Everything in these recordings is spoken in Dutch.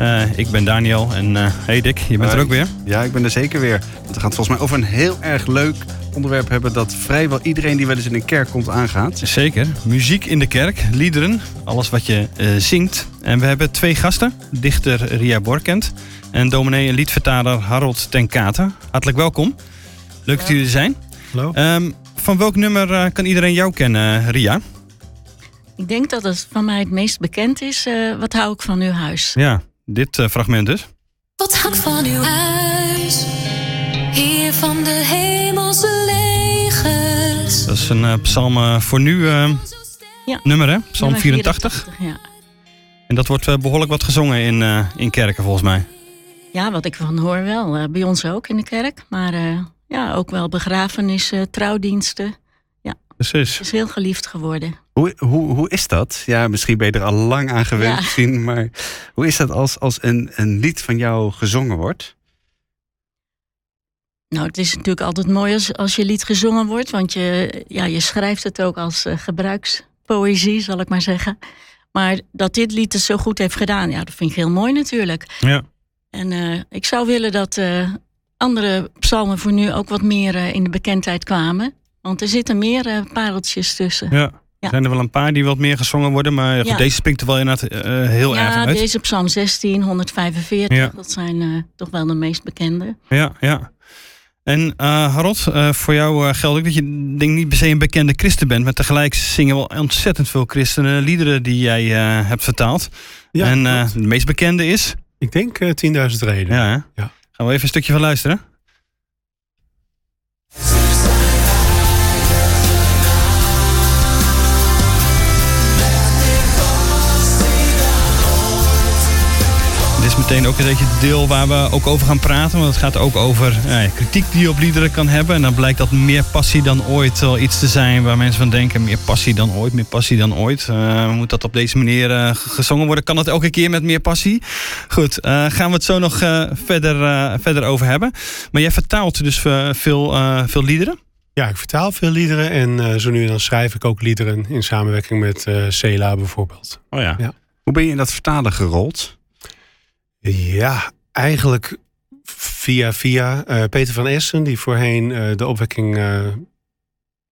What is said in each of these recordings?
Uh, ik ben Daniel en uh, hey Dick, je bent er ook weer. Ja, ik ben er zeker weer. Want we gaan het volgens mij over een heel erg leuk onderwerp hebben dat vrijwel iedereen die wel eens in een kerk komt aangaat. Zeker. Muziek in de kerk, liederen, alles wat je uh, zingt. En we hebben twee gasten, dichter Ria Borkent en dominee en liedvertaler Harold ten Katen. Hartelijk welkom. Leuk dat jullie er zijn. Hallo. Um, van welk nummer uh, kan iedereen jou kennen, Ria? Ik denk dat het van mij het meest bekend is. Uh, wat hou ik van uw huis? Ja, dit uh, fragment dus. Wat ik van uw huis? Heer van de hemelse legers. Dat is een uh, psalm voor nu ja. nummer, hè? Psalm Nummer 84. 84, ja. En dat wordt behoorlijk wat gezongen in, in kerken, volgens mij. ja, wat ik van hoor wel. Uh, bij ons ook in de kerk. Maar uh, ja, ook wel begrafenissen, trouwdiensten. Ja, Precies. het is heel geliefd geworden. Hoe, hoe, hoe is dat? Ja, misschien ben je er al lang aan gewend, Ja. misschien, maar hoe is dat als, als een, een lied van jou gezongen wordt? Nou, het is natuurlijk altijd mooi als, als je lied gezongen wordt. Want je, ja, je schrijft het ook als uh, gebruikspoëzie, zal ik maar zeggen. Maar dat dit lied het zo goed heeft gedaan, ja, dat vind ik heel mooi natuurlijk. Ja. En uh, ik zou willen dat uh, andere psalmen voor nu ook wat meer uh, in de bekendheid kwamen. Want er zitten meer uh, pareltjes tussen. Ja. Ja. Er zijn er wel een paar die wat meer gezongen worden, maar goed, Ja. deze springt er wel inderdaad uh, heel erg ja, uit. deze psalm 16, 145, Ja. dat zijn uh, toch wel de meest bekende. Ja, ja. En uh, Harold, uh, voor jou uh, geldt ook dat je denk niet per se een bekende christen bent, maar tegelijk zingen wel ontzettend veel christenen liederen die jij uh, hebt vertaald. Ja, en uh, de meest bekende is? Ik denk uh, 10.000 reden. Ja, hè? Ja. Gaan we even een stukje van luisteren? Is meteen ook een beetje het deel waar we ook over gaan praten. Want het gaat ook over ja, kritiek die je op liederen kan hebben. En dan blijkt dat meer passie dan ooit wel iets te zijn waar mensen van denken. Meer passie dan ooit, meer passie dan ooit. Uh, moet dat op deze manier uh, gezongen worden? Kan dat elke keer met meer passie? Goed, uh, gaan we het zo nog uh, verder, uh, verder over hebben. Maar jij vertaalt dus uh, veel, uh, veel liederen? Ja, ik vertaal veel liederen en uh, zo nu en dan schrijf ik ook liederen in samenwerking met uh, Cela bijvoorbeeld. Oh ja. ja. Hoe ben je in dat vertalen gerold? Ja, eigenlijk via via uh, Peter van Essen, die voorheen uh, de opwekking uh,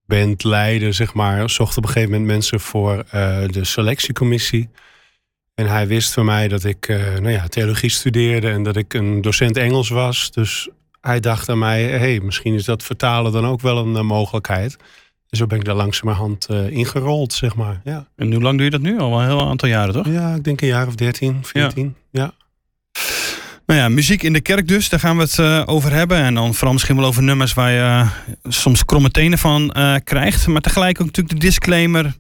band leidde, zeg maar, zocht op een gegeven moment mensen voor de selectiecommissie. En hij wist van mij dat ik nou ja, theologie studeerde en dat ik een docent Engels was. Dus hij dacht aan mij, hey, misschien is dat vertalen dan ook wel een mogelijkheid. En zo ben ik daar langzamerhand ingerold, zeg maar. Ja. En hoe lang doe je dat nu? Al een heel aantal jaren, toch? Ja, ik denk een jaar of 13, 14. Ja. ja. Nou ja, muziek in de kerk dus, daar gaan we het uh, over hebben. En dan vooral misschien wel over nummers waar je uh, soms kromme tenen van uh, krijgt. Maar tegelijk ook natuurlijk de disclaimer.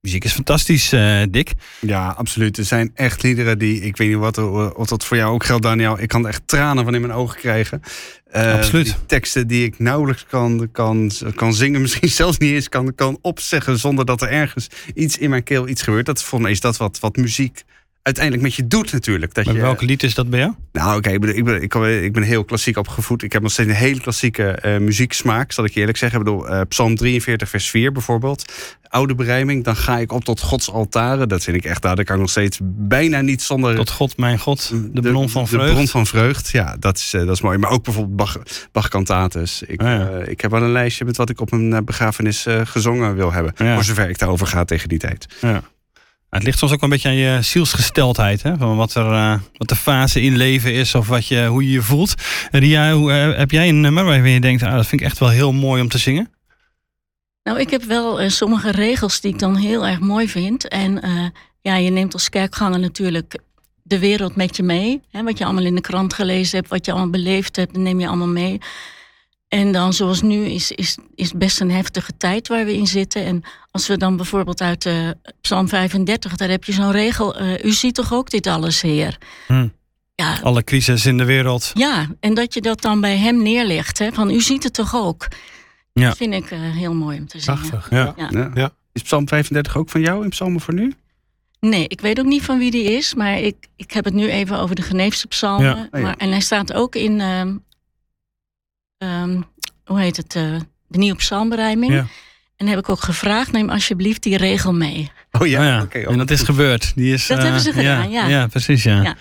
Muziek is fantastisch, Dick. Ja, absoluut. Er zijn echt liederen die, ik weet niet wat, of dat voor jou ook geldt, Daniel. Ik kan er echt tranen van in mijn ogen krijgen. absoluut. Die teksten die ik nauwelijks kan, kan, kan zingen, misschien zelfs niet eens kan, kan opzeggen zonder dat er ergens iets in mijn keel iets gebeurt. Dat volgens mij is dat wat, wat muziek uiteindelijk met je doet natuurlijk. Dat maar je, welk lied is dat bij jou? Nou, oké, okay, ik, ben, ik, ben, ik, ben, heel klassiek opgevoed. Ik heb nog steeds een hele klassieke uh, muzieksmaak, zal ik je eerlijk zeggen. Ik bedoel, uh, Psalm 43, vers 4 bijvoorbeeld. Oude berijming, dan ga ik op tot Gods altaren. Dat vind ik echt, daar kan ik nog steeds bijna niet zonder... Tot God, mijn God, de, de bron van vreugd. De bron van vreugd, ja, dat is, uh, dat is mooi. Maar ook bijvoorbeeld Bach, Bach cantates. Ik, ah, ja. ik heb wel een lijstje met wat ik op een begrafenis gezongen wil hebben. Ja. Voor zover ik daarover ga tegen die tijd. Ja. Het ligt soms ook een beetje aan je zielsgesteldheid. Hè? Van wat, er, uh, wat de fase in leven is of wat je, hoe je je voelt. Ria, hoe, uh, heb jij een nummer waarvan je denkt... Ah, dat vind ik echt wel heel mooi om te zingen? Nou, ik heb wel sommige regels die ik dan heel erg mooi vind. En ja, je neemt als kerkganger natuurlijk de wereld met je mee. Hè? Wat je allemaal in de krant gelezen hebt, wat je allemaal beleefd hebt... neem je allemaal mee. En dan zoals nu is, is, is best een heftige tijd waar we in zitten. En als we dan bijvoorbeeld uit uh, Psalm 35, daar heb je zo'n regel. Uh, u ziet toch ook dit alles, Heer? Hm. Ja. Alle crisis in de wereld. Ja, en dat je dat dan bij hem neerlegt. Hè, van u ziet het toch ook? Ja. Dat vind ik uh, heel mooi om te zien. Prachtig, ja. Ja. ja. Is Psalm 35 ook van jou in Psalmen voor nu? Nee, ik weet ook niet van wie die is, maar ik, ik heb het nu even over de Geneefse psalmen. Ja. ja. Maar, en hij staat ook in, ehm, ehm, hoe heet het, eh, de nieuwe psalmberijming. Ja. En heb ik ook gevraagd, neem alsjeblieft die regel mee. Oh ja, Oh ja. oké. en dat is gebeurd. Die is, Dat eh, hebben ze gedaan, ja. Ja, precies, ja. Ja.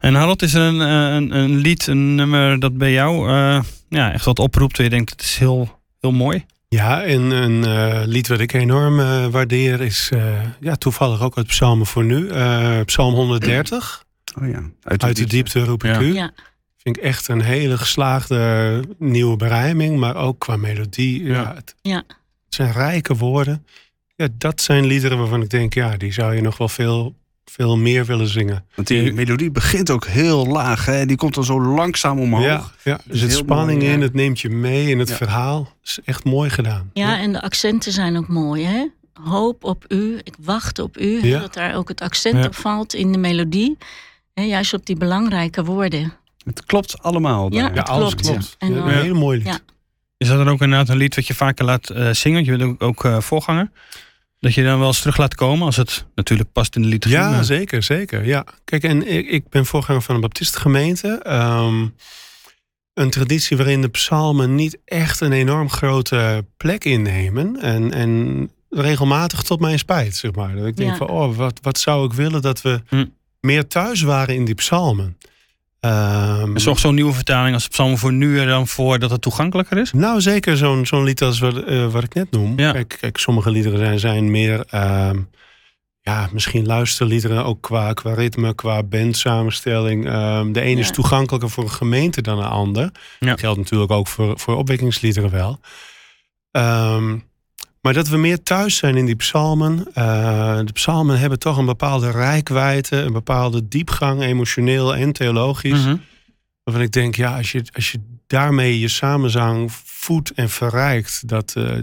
En Harold, is er een, eh, een, een lied, een nummer dat bij jou eh, ja, echt wat oproept... waar je denkt, het is heel, heel mooi? Ja, en een eh, lied wat ik enorm eh, waardeer is eh, ja, toevallig ook uit Psalmen voor nu. eh, Psalm 130. Oh ja, Uit de diepte roep ik Ja. u. Vind ik echt een hele geslaagde nieuwe berijming, maar ook qua melodie. Ja. Ja. het, Ja. het zijn rijke woorden. Ja, dat zijn liederen waarvan ik denk, ja, die zou je nog wel veel, veel meer willen zingen. Want die melodie begint ook heel laag. Hè? Die komt dan zo langzaam omhoog. Ja, ja, er is zit spanning mooi, ja. in, het neemt je mee in het Ja. verhaal. Het is echt mooi gedaan. ja, en de accenten zijn ook mooi, hè? Hoop op u, ik wacht op u. Dat daar ook het accent Ja. op valt in de melodie. Hè, juist op die belangrijke woorden. Het klopt allemaal. Ja, het alles klopt. klopt. En Ja, dan- een hele mooi lied. Ja. Is dat dan ook inderdaad een lied wat je vaker laat eh, zingen? Want je bent ook, ook eh, voorganger. Dat je dan wel eens terug laat komen als het natuurlijk past in de liturgie. Ja, maar- zeker, zeker. Ja. Kijk, en ik, ik ben voorganger van een baptistengemeente. Ehm, een traditie waarin de psalmen niet echt een enorm grote plek innemen. En, en regelmatig tot mijn spijt, zeg maar. Dat ik denk Ja. van, oh, wat, wat zou ik willen dat we Hm. meer thuis waren in die psalmen. Ehm, En zorgt zo'n nieuwe vertaling als Psalm voor nu er dan voor dat het toegankelijker is? Nou, zeker zo'n zo'n lied als wat, eh, wat ik net noem. Ja. Kijk, kijk, sommige liederen zijn, zijn meer, ehm, ja, misschien luisterliederen ook qua, qua ritme, qua bandsamenstelling. Ehm, de ene is toegankelijker voor een gemeente dan een ander. Ja. Dat geldt natuurlijk ook voor, voor opwekkingsliederen wel. Ehm, maar dat we meer thuis zijn in die psalmen. Eh, de psalmen hebben toch een bepaalde rijkwijde, een bepaalde diepgang, emotioneel en theologisch. Mhm. Waarvan ik denk, ja, als je, als je daarmee je samenzang voedt en verrijkt, dat, eh,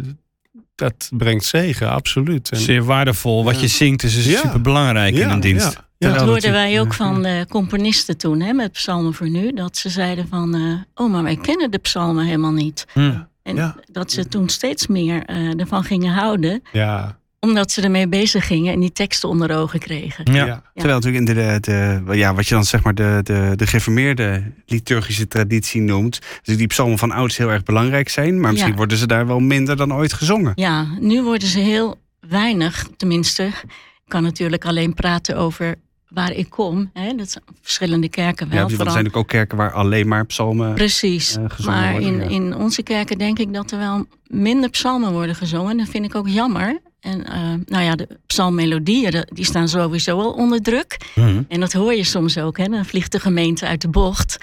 dat brengt zegen, absoluut. En, Zeer waardevol. Wat Ja. je zingt is dus Ja. super belangrijk in een dienst. Ja, Dat ja. Hoorden wij ook van de componisten toen, hè, met Psalmen voor Nu. Dat ze zeiden van, eh, oh, maar wij kennen de psalmen helemaal niet. Hm. En Ja. dat ze toen steeds meer eh, ervan gingen houden. ja, Omdat ze ermee bezig gingen en die teksten onder ogen kregen. Ja. ja. Terwijl natuurlijk in de, de, de- ja, wat je dan zeg maar de, de, de gereformeerde liturgische traditie noemt. Dus die psalmen van ouds heel erg belangrijk zijn. Maar misschien Ja. worden ze daar wel minder dan ooit gezongen. Ja, nu worden ze heel weinig, tenminste. Ik kan natuurlijk alleen praten over waar ik kom. Hè. Dat zijn verschillende kerken wel. Ja, er zijn ook, ook kerken waar alleen maar psalmen... Precies. eh, gezongen maar worden, in, ja. in onze kerken denk ik dat er wel minder psalmen worden gezongen. Dat vind ik ook jammer. En eh, nou ja, de psalmmelodieën, die staan sowieso al onder druk. Mhm. En dat hoor je soms ook. Hè. Dan vliegt de gemeente uit de bocht.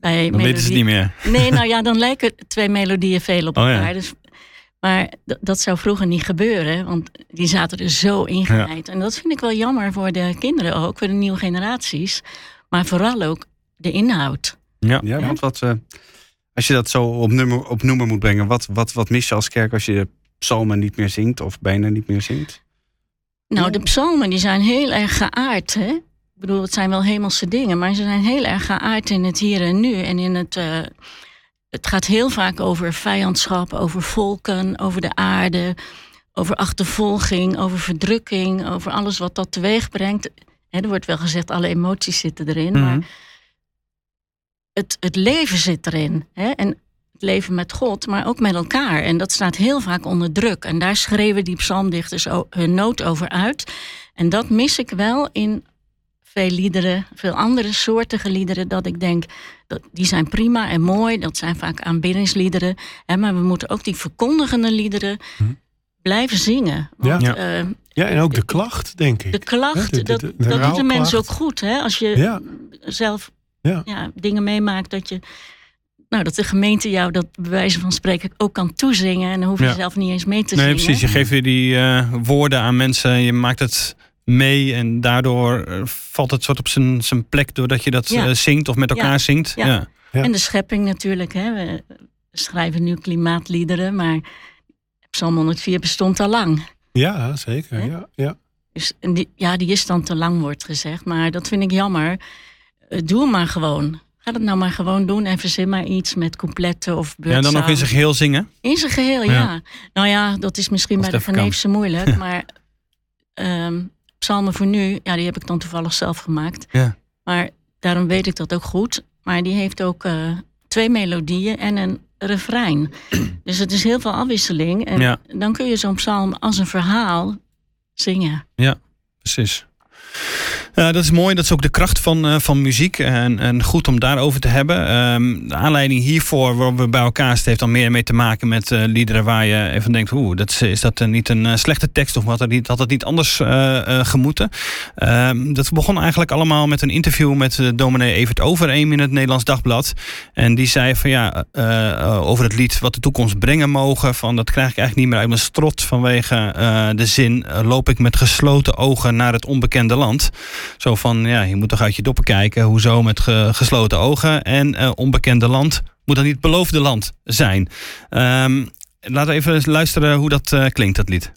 Bij Dan weten ze het niet meer. Nee, nou ja, dan lijken twee melodieën veel op Oh ja. elkaar. Dus, maar dat zou vroeger niet gebeuren, want die zaten er zo ingewijd. En dat vind ik wel jammer voor de kinderen ook, voor de nieuwe generaties. Maar vooral ook de inhoud. Ja. Ja, want wat, eh, als je dat zo op, nummer, op noemer moet brengen, wat, wat, wat mis je als kerk als je de psalmen niet meer zingt of bijna niet meer zingt? Nou, de psalmen die zijn heel erg geaard. Hè? Ik bedoel, het zijn wel hemelse dingen, maar ze zijn heel erg geaard in het hier en nu. En in het, eh, het gaat heel vaak over vijandschap, over volken, over de aarde, over achtervolging, over verdrukking, over alles wat dat teweeg brengt. Er wordt wel gezegd, alle emoties zitten erin, maar Mhm. het, het leven zit erin. En het leven met God, maar ook met elkaar. En dat staat heel vaak onder druk. En daar schreeuwen die psalmdichters hun nood over uit. En dat mis ik wel in veel liederen, veel andere soortige liederen, dat ik denk, dat, die zijn prima en mooi. Dat zijn vaak aanbiddingsliederen. Hè, maar we moeten ook die verkondigende liederen Hm. blijven zingen. Want Ja. eh, ja, en ook de klacht, denk ik. de klacht, de- de- dat, de- de dat doet de mensen ook goed. Hè? Als je Ja. zelf Ja. Ja, dingen meemaakt dat je. Nou, dat de gemeente jou dat bij wijze van spreken ook kan toezingen. En dan hoef je Ja. zelf niet eens mee te Nee, zingen. precies. Je geeft weer die eh, woorden aan mensen. Je maakt het mee. En daardoor eh, valt het soort op zijn, zijn plek. Doordat je dat Ja. eh, zingt of met elkaar Ja. zingt. Ja. En de schepping natuurlijk. Hè. We schrijven nu klimaatliederen, maar Psalm 104 bestond al lang. Ja, zeker. Hè? Ja, ja. Dus en die, ja, die is dan te lang, wordt gezegd. Maar dat vind ik jammer. Eh, Doe hem maar gewoon. Ga het nou maar gewoon doen en verzin maar iets met coupletten of Ja, en dan ook in zijn geheel zingen. In zijn geheel, ja. Ja. Nou ja, dat is misschien Als bij de. Geneefse moeilijk. maar ehm, Psalmen voor Nu, ja, die heb ik dan toevallig zelf gemaakt. Ja. Maar daarom weet ik dat ook goed. Maar die heeft ook eh, twee melodieën en een refrein. dus het is heel veel afwisseling. En Ja. dan kun je zo'n psalm als een verhaal zingen. Precies. Ja, dat is mooi. Dat is ook de kracht van, eh, van muziek. En, en goed om daarover te hebben. Ehm, de aanleiding hiervoor, waarom we bij elkaar zitten, heeft dan meer mee te maken met eh, liederen waar je even denkt: oeh, dat is, is dat eh, niet een eh, slechte tekst of had dat had dat niet anders eh, eh, gemoeten? Ehm, dat begon eigenlijk allemaal met een interview met dominee Evert Overeem in het Nederlands Dagblad. En die zei van ja, eh, eh, over het lied wat de toekomst brengen mogen. Van dat krijg ik eigenlijk niet meer uit mijn strot vanwege eh, de zin eh, loop ik met gesloten ogen naar het onbekende land. Zo van ja, je moet toch uit je doppen kijken. Hoezo met ge- gesloten ogen en eh, onbekende land moet dan niet beloofde land zijn. Ehm, laten we even luisteren hoe dat eh, klinkt, dat lied.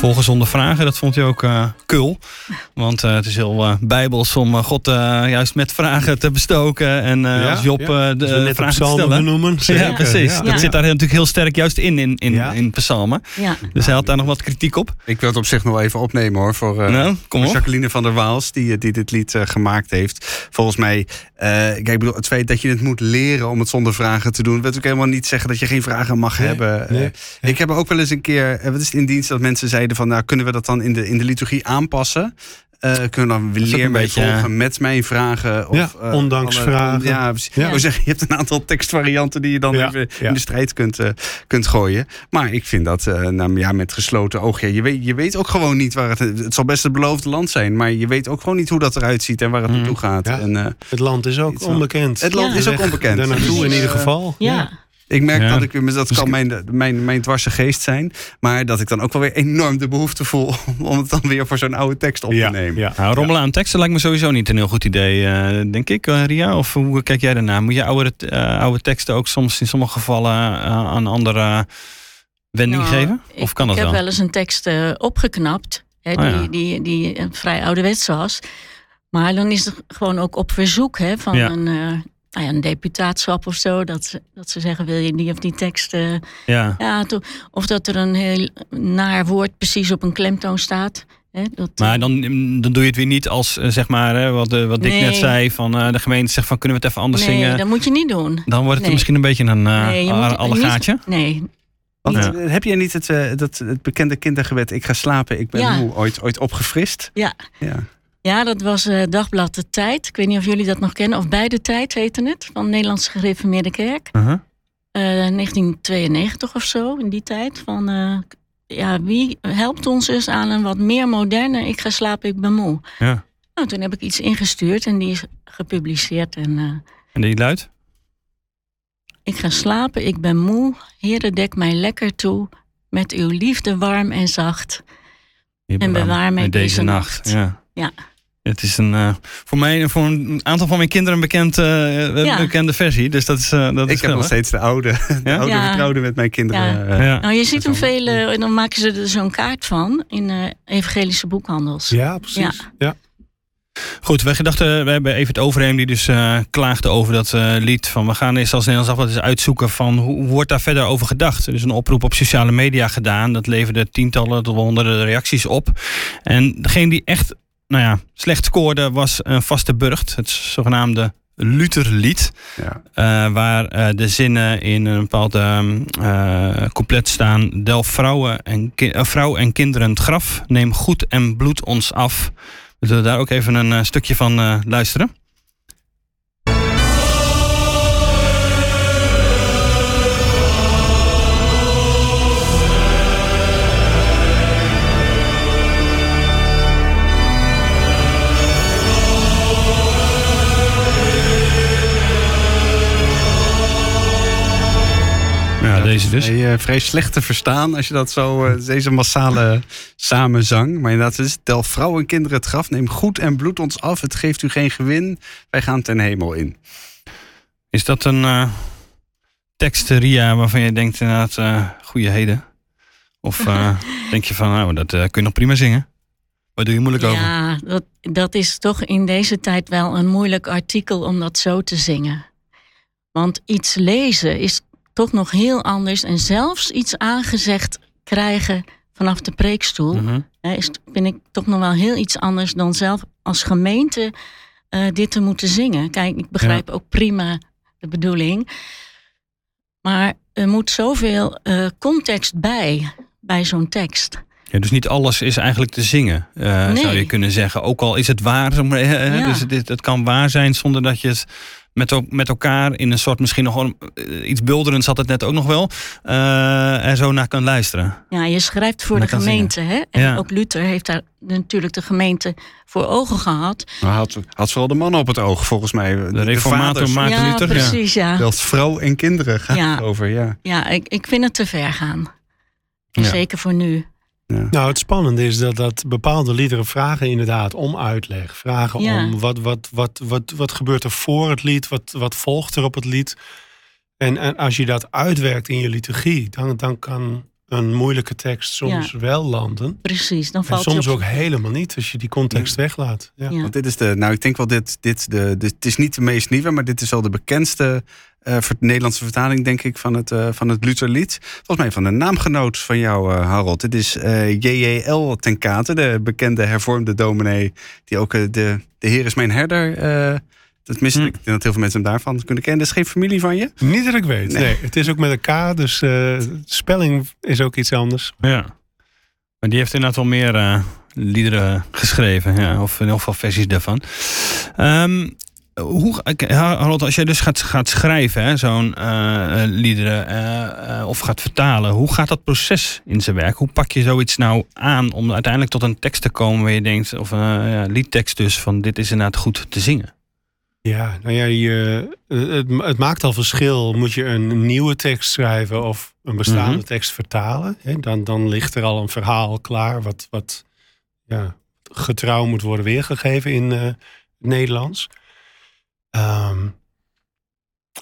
Vraag. Ja, volgen zonder vragen, dat vond hij ook eh kul. Want eh, het is heel eh, bijbels om God eh, juist met vragen te bestoken. En eh, Ja, als Job ja. eh, de vragen te stellen. benoemen. Ja, precies. Ja. Dat Ja. zit daar natuurlijk heel sterk juist in, in, in, Ja. in psalmen. Ja, Dus hij had daar nog wat kritiek op. Ik wil het op zich nog even opnemen hoor. Voor, eh, nou, kom voor op. Jacqueline van der Waals, die, die dit lied gemaakt heeft. Volgens mij, eh, kijk, ik bedoel, het feit dat je het moet leren om het zonder vragen te doen, wil natuurlijk helemaal niet zeggen dat je geen vragen mag Nee, hebben. nee, Ik heb ook wel eens een keer, wat is het in dienst, dat mensen zeiden van, nou, kunnen we dat dan in de, in de liturgie aanpassen? Eh, kunnen we dan ook leer een mij beetje, volgen met mijn vragen? Of, Ja, eh, ondanks alle- vragen. Ja. Ja. Wou zeggen, je hebt een aantal tekstvarianten die je dan Ja, even ja. in de strijd kunt, eh, kunt gooien. Maar ik vind dat eh, nou, ja, met gesloten ogen. Ja, je, weet, je weet ook gewoon niet waar het... Het zal best het beloofde land zijn. Maar je weet ook gewoon niet hoe dat eruit ziet en waar het Mm. naartoe gaat. Ja. En, eh, Het land is ook onbekend. het land Ja. is ook onbekend. Daar naartoe in ieder eh, geval. ja. Ik merk Ja. dat ik, dat Dus kan ik- mijn, mijn, mijn dwarse geest zijn. Maar dat ik dan ook wel weer enorm de behoefte voel om het dan weer voor zo'n oude tekst op Ja, te nemen. ja. Nou, rommelen aan teksten lijkt me sowieso niet een heel goed idee, eh, denk ik, eh, Ria. Of hoe kijk jij daarna? Moet je oude, eh, oude teksten ook soms in sommige gevallen eh, aan andere wending Nou, geven? Of ik, kan dat ik wel? heb wel eens een tekst eh, opgeknapt. Hè, Oh, die, ja. die, die eh, vrij ouderwets was. Maar dan is het gewoon ook op verzoek hè, van Ja. een, eh, nou ja, een deputaatschap of zo. Dat ze, dat ze zeggen, wil je die of die tekst... eh, Ja. ja, to- of dat er een heel naar woord precies op een klemtoon staat. Hè, dat, Maar dan, dan doe je het weer niet als, eh, zeg maar, hè, wat, eh, wat Dick Nee. net zei, van eh, de gemeente zegt van kunnen we het even anders nee, zingen? dat moet je niet doen. Dan wordt het Nee. misschien een beetje een uh, Nee, je allegaatje. Nee, Want, Ja. Heb jij niet het, eh, dat, het bekende kindergebed... Ik ga slapen, ik ben Ja. moe, ooit, ooit opgefrist? Ja. ja. Ja, dat was eh, Dagblad De Tijd. Ik weet niet of jullie dat nog kennen. Of Bij de Tijd heette het. Van de Nederlandse Gereformeerde Kerk. Uh-huh. Eh, 1992 of zo, in die tijd. Van, eh, ja, wie helpt ons eens aan een wat meer moderne... Ik ga slapen, ik ben moe. Ja. Nou, toen heb ik iets ingestuurd en die is gepubliceerd. En, En die luidt? ik ga slapen, ik ben moe. Heren, dek mij lekker toe. Met uw liefde warm en zacht. En bewaar mij deze nacht. Ja. Ja. Het is een, eh, voor mij voor een aantal van mijn kinderen een bekend, eh, Ja. bekende versie. Dus dat is, eh, dat is Ik heb nog steeds de oude, de Ja? oude Ja. vertrouwde met mijn kinderen. Ja. Ja. Nou, je ziet hem veel, en dan maken ze er zo'n kaart van in eh, evangelische boekhandels. Ja, precies. Ja. Goed, wij gedachten, we hebben even het overheem die dus eh, klaagde over dat eh, lied. Van we gaan eerst als Nederlands Dagblad eens uitzoeken van hoe, wordt daar verder over gedacht. Er is een oproep op sociale media gedaan. Dat leverde tientallen tot honderden reacties op. En degene die echt nou ja, slecht scoorde was een vaste burcht. Het zogenaamde Lutherlied. ja. Eh, waar eh, de zinnen in een bepaald eh, couplet staan. Delf vrouwen en, eh, vrouw en kinderen het graf. Neem goed en bloed ons af. We zullen daar ook even een eh, stukje van eh, luisteren. Deze dus. Vrij, eh, vrij slecht te verstaan als je dat zo, eh, deze massale samenzang. Maar inderdaad, het is tel vrouw en kinderen het graf. Neem goed en bloed ons af. Het geeft u geen gewin. Wij gaan ten hemel in. Is dat een eh, tekst, eh, Ria, waarvan je denkt inderdaad, eh goede heden? Of eh, denk je van, nou, dat eh, kun je nog prima zingen? Waar doe je moeilijk over? Ja, dat, dat is toch in deze tijd wel een moeilijk artikel om dat zo te zingen. Want iets lezen is toch nog heel anders. En zelfs iets aangezegd krijgen vanaf de preekstoel... Mhm. hè, is, vind ik toch nog wel heel iets anders dan zelf als gemeente eh, dit te moeten zingen. Kijk, ik begrijp ook prima de bedoeling. Maar er moet zoveel eh, context bij, bij zo'n tekst. Ja, dus niet alles is eigenlijk te zingen, eh, Nee. zou je kunnen zeggen. Ook al is het waar, Ja. dus het, het kan waar zijn zonder dat je het met, met elkaar in een soort misschien nog wel een- iets bulderends had het net ook nog wel, eh, er zo naar kan luisteren. Ja, je schrijft voor de dat gemeente. Hè? En Ja. ook Luther heeft daar natuurlijk de gemeente voor ogen gehad. Maar had, had vooral de mannen op het oog, volgens mij. De reformator. Maarten ja, Luther. Ja. precies, ja. Zelfs vrouw en kinderen gaat Ja. het over, ja. Ja, ik, ik vind het te ver gaan. Ja. Zeker voor nu. Nou, het spannende is dat, dat bepaalde liederen vragen inderdaad om uitleg. Vragen Ja. om wat, wat, wat, wat, wat gebeurt er voor het lied, wat, wat volgt er op het lied. En, en als je dat uitwerkt in je liturgie, dan, dan kan een moeilijke tekst soms wel landen. Precies, dan En valt soms je op. ook helemaal niet, als je die context weglaat. Ja. Ja. Want dit is de, nou ik denk wel dit, dit de, de, het is niet de meest nieuwe, maar dit is wel de bekendste eh, Nederlandse vertaling, denk ik, van het, eh, van het Lutherlied. Volgens mij van een naamgenoot van jou, eh, Harold. Dit is eh, J.J.L. ten Kate, de bekende hervormde dominee, die ook de, de Heer is mijn herder. eh dat miste Hm. ik. Ik denk dat heel veel mensen hem daarvan kunnen kennen. Dat is geen familie van je? Niet dat ik weet. Nee. Nee. het is ook met een K, dus eh, spelling is ook iets anders. Ja. Maar die heeft inderdaad wel meer eh, liederen geschreven. Ja, of in ieder geval versies daarvan. Ehm, hoe, Harold, als jij dus gaat, gaat schrijven, zo'n eh, liederen, eh, eh, of gaat vertalen, hoe gaat dat proces in zijn werk? Hoe pak je zoiets nou aan om uiteindelijk tot een tekst te komen waar je denkt, of een ja, liedtekst dus, van dit is inderdaad goed te zingen? Ja, nou ja, je, het, het maakt al verschil. Moet je een nieuwe tekst schrijven of een bestaande Mhm. tekst vertalen? Hè? Dan, dan ligt er al een verhaal klaar wat, wat ja, getrouw moet worden weergegeven in het Nederlands. Ehm,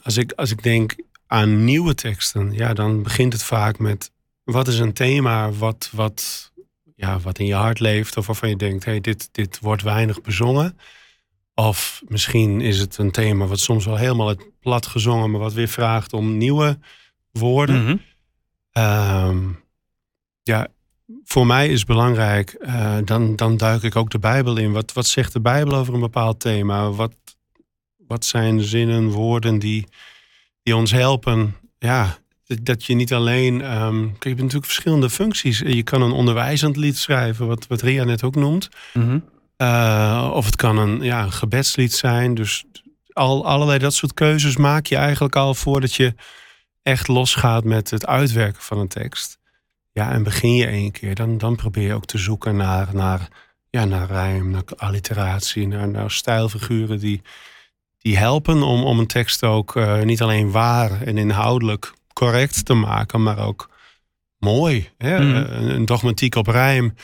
als, ik, als ik denk aan nieuwe teksten, ja, dan begint het vaak met wat is een thema wat, wat, ja, wat in je hart leeft of waarvan je denkt, hey, dit, dit wordt weinig bezongen. Of misschien is het een thema wat soms wel helemaal het plat gezongen, maar wat weer vraagt om nieuwe woorden. Mhm. Ehm, ja, voor mij is belangrijk, eh, dan, dan duik ik ook de Bijbel in. Wat, wat zegt de Bijbel over een bepaald thema? Wat, wat zijn zinnen, woorden die, die ons helpen? Ja, dat- je niet alleen. kijk, je hebt natuurlijk verschillende functies. Je kan een onderwijzend lied schrijven, wat, wat Ria net ook noemt. Mhm. Eh, of het kan een, ja, een gebedslied zijn. Dus al, allerlei dat soort keuzes maak je eigenlijk al voordat je echt losgaat met het uitwerken van een tekst. Ja, en begin je één keer, dan, dan probeer je ook te zoeken naar, naar, ja, naar rijm, naar alliteratie, naar, naar stijlfiguren die, die helpen om, om een tekst ook eh, niet alleen waar en inhoudelijk correct te maken, maar ook mooi. Hè? Mhm. Een, een dogmatiek op rijm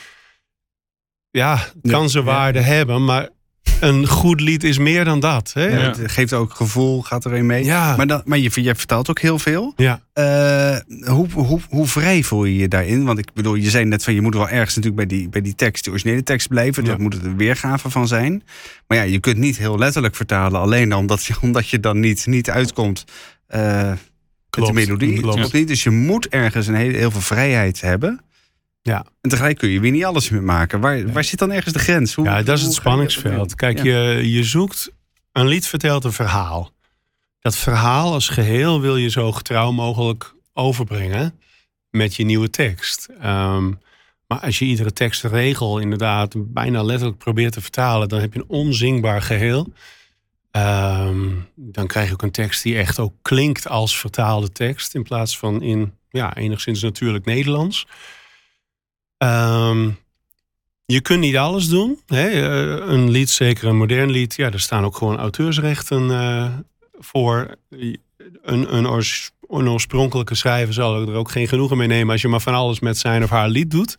ja, kan Ja, ja. waarde hebben, maar een goed lied is meer dan dat. Hè? Ja, Ja. Het geeft ook gevoel, gaat er een mee. Maar, dan, maar je, je vertelt ook heel veel. Ja. Eh, hoe, hoe, hoe vrij voel je je daarin? Want ik bedoel, je zei net van je moet wel ergens natuurlijk bij die, bij die tekst, de originele tekst blijven. Ja. Dat moet het een weergave van zijn. Maar ja, je kunt niet heel letterlijk vertalen, alleen omdat je, omdat je dan niet, niet uitkomt eh, met Klopt, de melodie. klopt. Klopt niet. Dus je moet ergens een heel, heel veel vrijheid hebben. Ja. En tegelijk kun je weer niet alles meer maken. Waar, waar zit dan ergens de grens? Hoe, Ja, dat is het je spanningsveld. Kijk, Ja. je, je zoekt, een lied vertelt een verhaal. Dat verhaal als geheel wil je zo getrouw mogelijk overbrengen met je nieuwe tekst. Ehm, maar als je iedere tekstregel inderdaad bijna letterlijk probeert te vertalen, dan heb je een onzingbaar geheel. Ehm, dan krijg je ook een tekst die echt ook klinkt als vertaalde tekst in plaats van in ja, enigszins natuurlijk Nederlands. Ehm, je kunt niet alles doen. Hè? Eh, Een lied, zeker een modern lied, ja, er staan ook gewoon auteursrechten eh, voor. Een, een, een oorspronkelijke schrijver zal er ook geen genoegen mee nemen als je maar van alles met zijn of haar lied doet.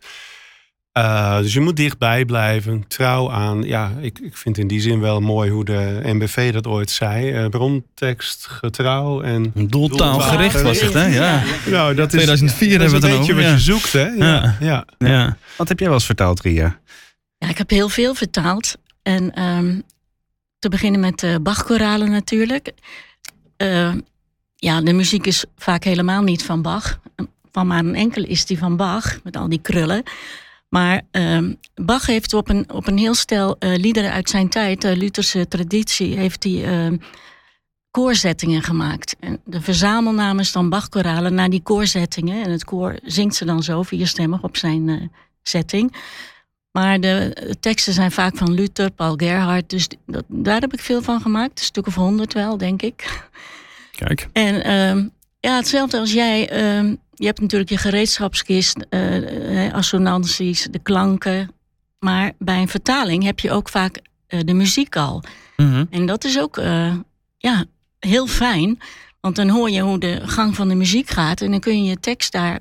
Eh, dus je moet dichtbij blijven, trouw aan. Ja, ik, ik vind in die zin wel mooi hoe de NBV dat ooit zei. eh brontekst, getrouw en. Doeltaalgericht was het, hè? Ja. Nou, dat is, 2004 dat is hebben we een het beetje wat over. je zoekt, hè? Ja, Ja. ja. Ja. Wat heb jij wel eens vertaald, Ria? Ja, ik heb heel veel vertaald. En ehm, te beginnen met de Bach-koralen natuurlijk. Uh, ja, de muziek is vaak helemaal niet van Bach. Van maar een enkele is die van Bach, met al die krullen. Maar uh, Bach heeft op een, op een heel stel uh, liederen uit zijn tijd, de Lutherse traditie, heeft hij uh, koorzettingen gemaakt. En de verzamelnaam is dan Bach-koralen naar die koorzettingen. En het koor zingt ze dan zo vierstemmig op zijn uh, setting. Maar de teksten zijn vaak van Luther, Paul Gerhardt. Dus dat, daar heb ik veel van gemaakt. Een stuk of honderd wel, denk ik. Kijk. En uh, ja, hetzelfde als jij. Je hebt natuurlijk je gereedschapskist, uh, assonanties, de klanken. Maar bij een vertaling heb je ook vaak uh, de muziek al. Mm -hmm. En dat is ook ja, heel fijn. Want dan hoor je hoe de gang van de muziek gaat. En dan kun je je tekst daar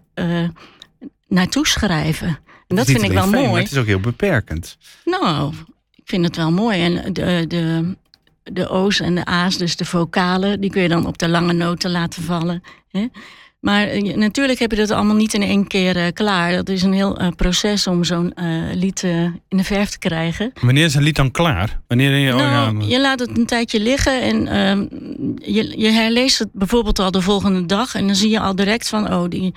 naartoe schrijven. En dat vind ik wel fijn, mooi. Maar het is ook heel beperkend. Nou, ik vind het wel mooi. En de, de, de O's en de A's, dus de vocalen, die kun je dan op de lange noten laten vallen. Hè? Maar uh, natuurlijk heb je dat allemaal niet in één keer uh, klaar. Dat is een heel uh, proces om zo'n lied in de verf te krijgen. Wanneer is een lied dan klaar? Wanneer je, nou, oh, ja, je laat het een tijdje liggen en ehm, je, je herleest het bijvoorbeeld al de volgende dag. En dan zie je al direct van, oh, die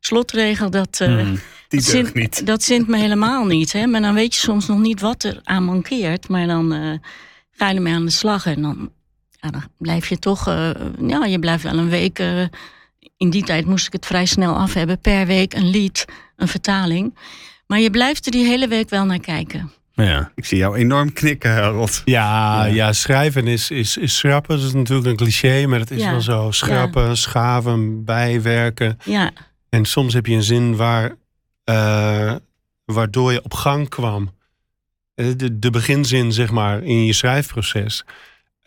slotregel, dat, mm, die dat, zint, niet. dat zint me helemaal niet. Hè? Maar dan weet je soms nog niet wat er aan mankeert. Maar dan ga je ermee aan de slag. En dan, ja, dan blijf je toch, ja, je blijft wel een week. In die tijd moest ik het vrij snel af hebben. Per week een lied, een vertaling. Maar je blijft er die hele week wel naar kijken. Ja. Ik zie jou enorm knikken, Harold. Ja, ja. ja schrijven is, is, is schrappen. Dat is natuurlijk een cliché, maar het is Ja. wel zo. Schrappen, Ja. schaven, bijwerken. Ja, En soms heb je een zin waar, eh, waardoor je op gang kwam. Eh, De, de beginzin, zeg maar, in je schrijfproces.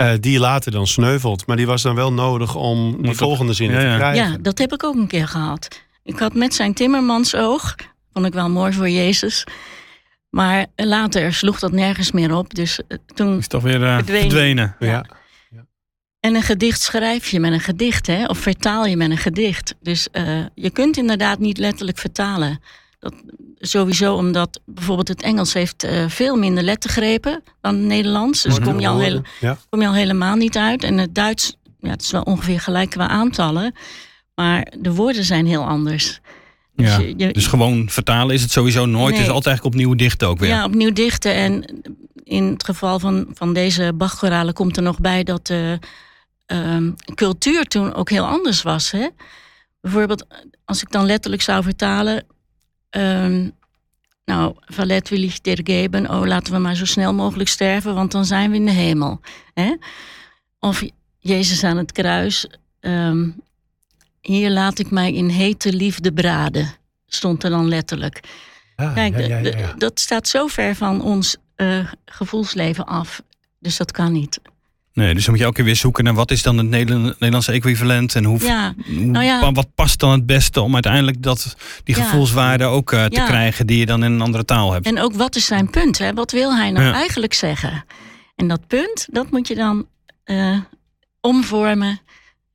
Eh, die later dan sneuvelt. Maar die was dan wel nodig om die dat- volgende zin ja, te krijgen. ja, dat heb ik ook een keer gehad. Ik had met zijn timmermansoog, vond ik wel mooi voor Jezus. Maar later sloeg dat nergens meer op. Dus eh, toen Is toch weer eh, Verdwenen. verdwenen. Ja. En een gedicht schrijf je met een gedicht, hè? of vertaal je met een gedicht. Dus eh, je kunt inderdaad niet letterlijk vertalen. Dat, sowieso omdat bijvoorbeeld het Engels heeft eh, veel minder lettergrepen dan het Nederlands. Dus kom je, al heel, Ja. kom je al helemaal niet uit. En het Duits, ja, het is wel ongeveer gelijk qua aantallen. Maar de woorden zijn heel anders. Dus Ja. je- je- Dus gewoon vertalen is het sowieso nooit. Het Nee. is altijd eigenlijk opnieuw dichten ook weer. Ja, opnieuw dichten. En in het geval van, van deze Bachchoralen komt er nog bij dat de ehm, cultuur toen ook heel anders was. Hè? Bijvoorbeeld, als ik dan letterlijk zou vertalen. Ehm, nou, Valet will ich dir geben. Oh, laten we maar zo snel mogelijk sterven, want dan zijn we in de hemel. Hè? Of Jezus aan het kruis. ehm, hier laat ik mij in hete liefde braden. Stond er dan letterlijk. Ah, Kijk, ja, ja, ja, de- ja. dat staat zo ver van ons eh, gevoelsleven af. Dus dat kan niet. Nee, dus dan moet je elke keer weer zoeken naar wat is dan het Nederland- Nederlandse equivalent. En hoe, Ja, nou ja. wat past dan het beste om uiteindelijk dat, die Ja. gevoelswaarde ook eh, te Ja. krijgen die je dan in een andere taal hebt. en ook wat is zijn punt? Hè? Wat wil hij nou Ja. eigenlijk zeggen? En dat punt, dat moet je dan eh, omvormen,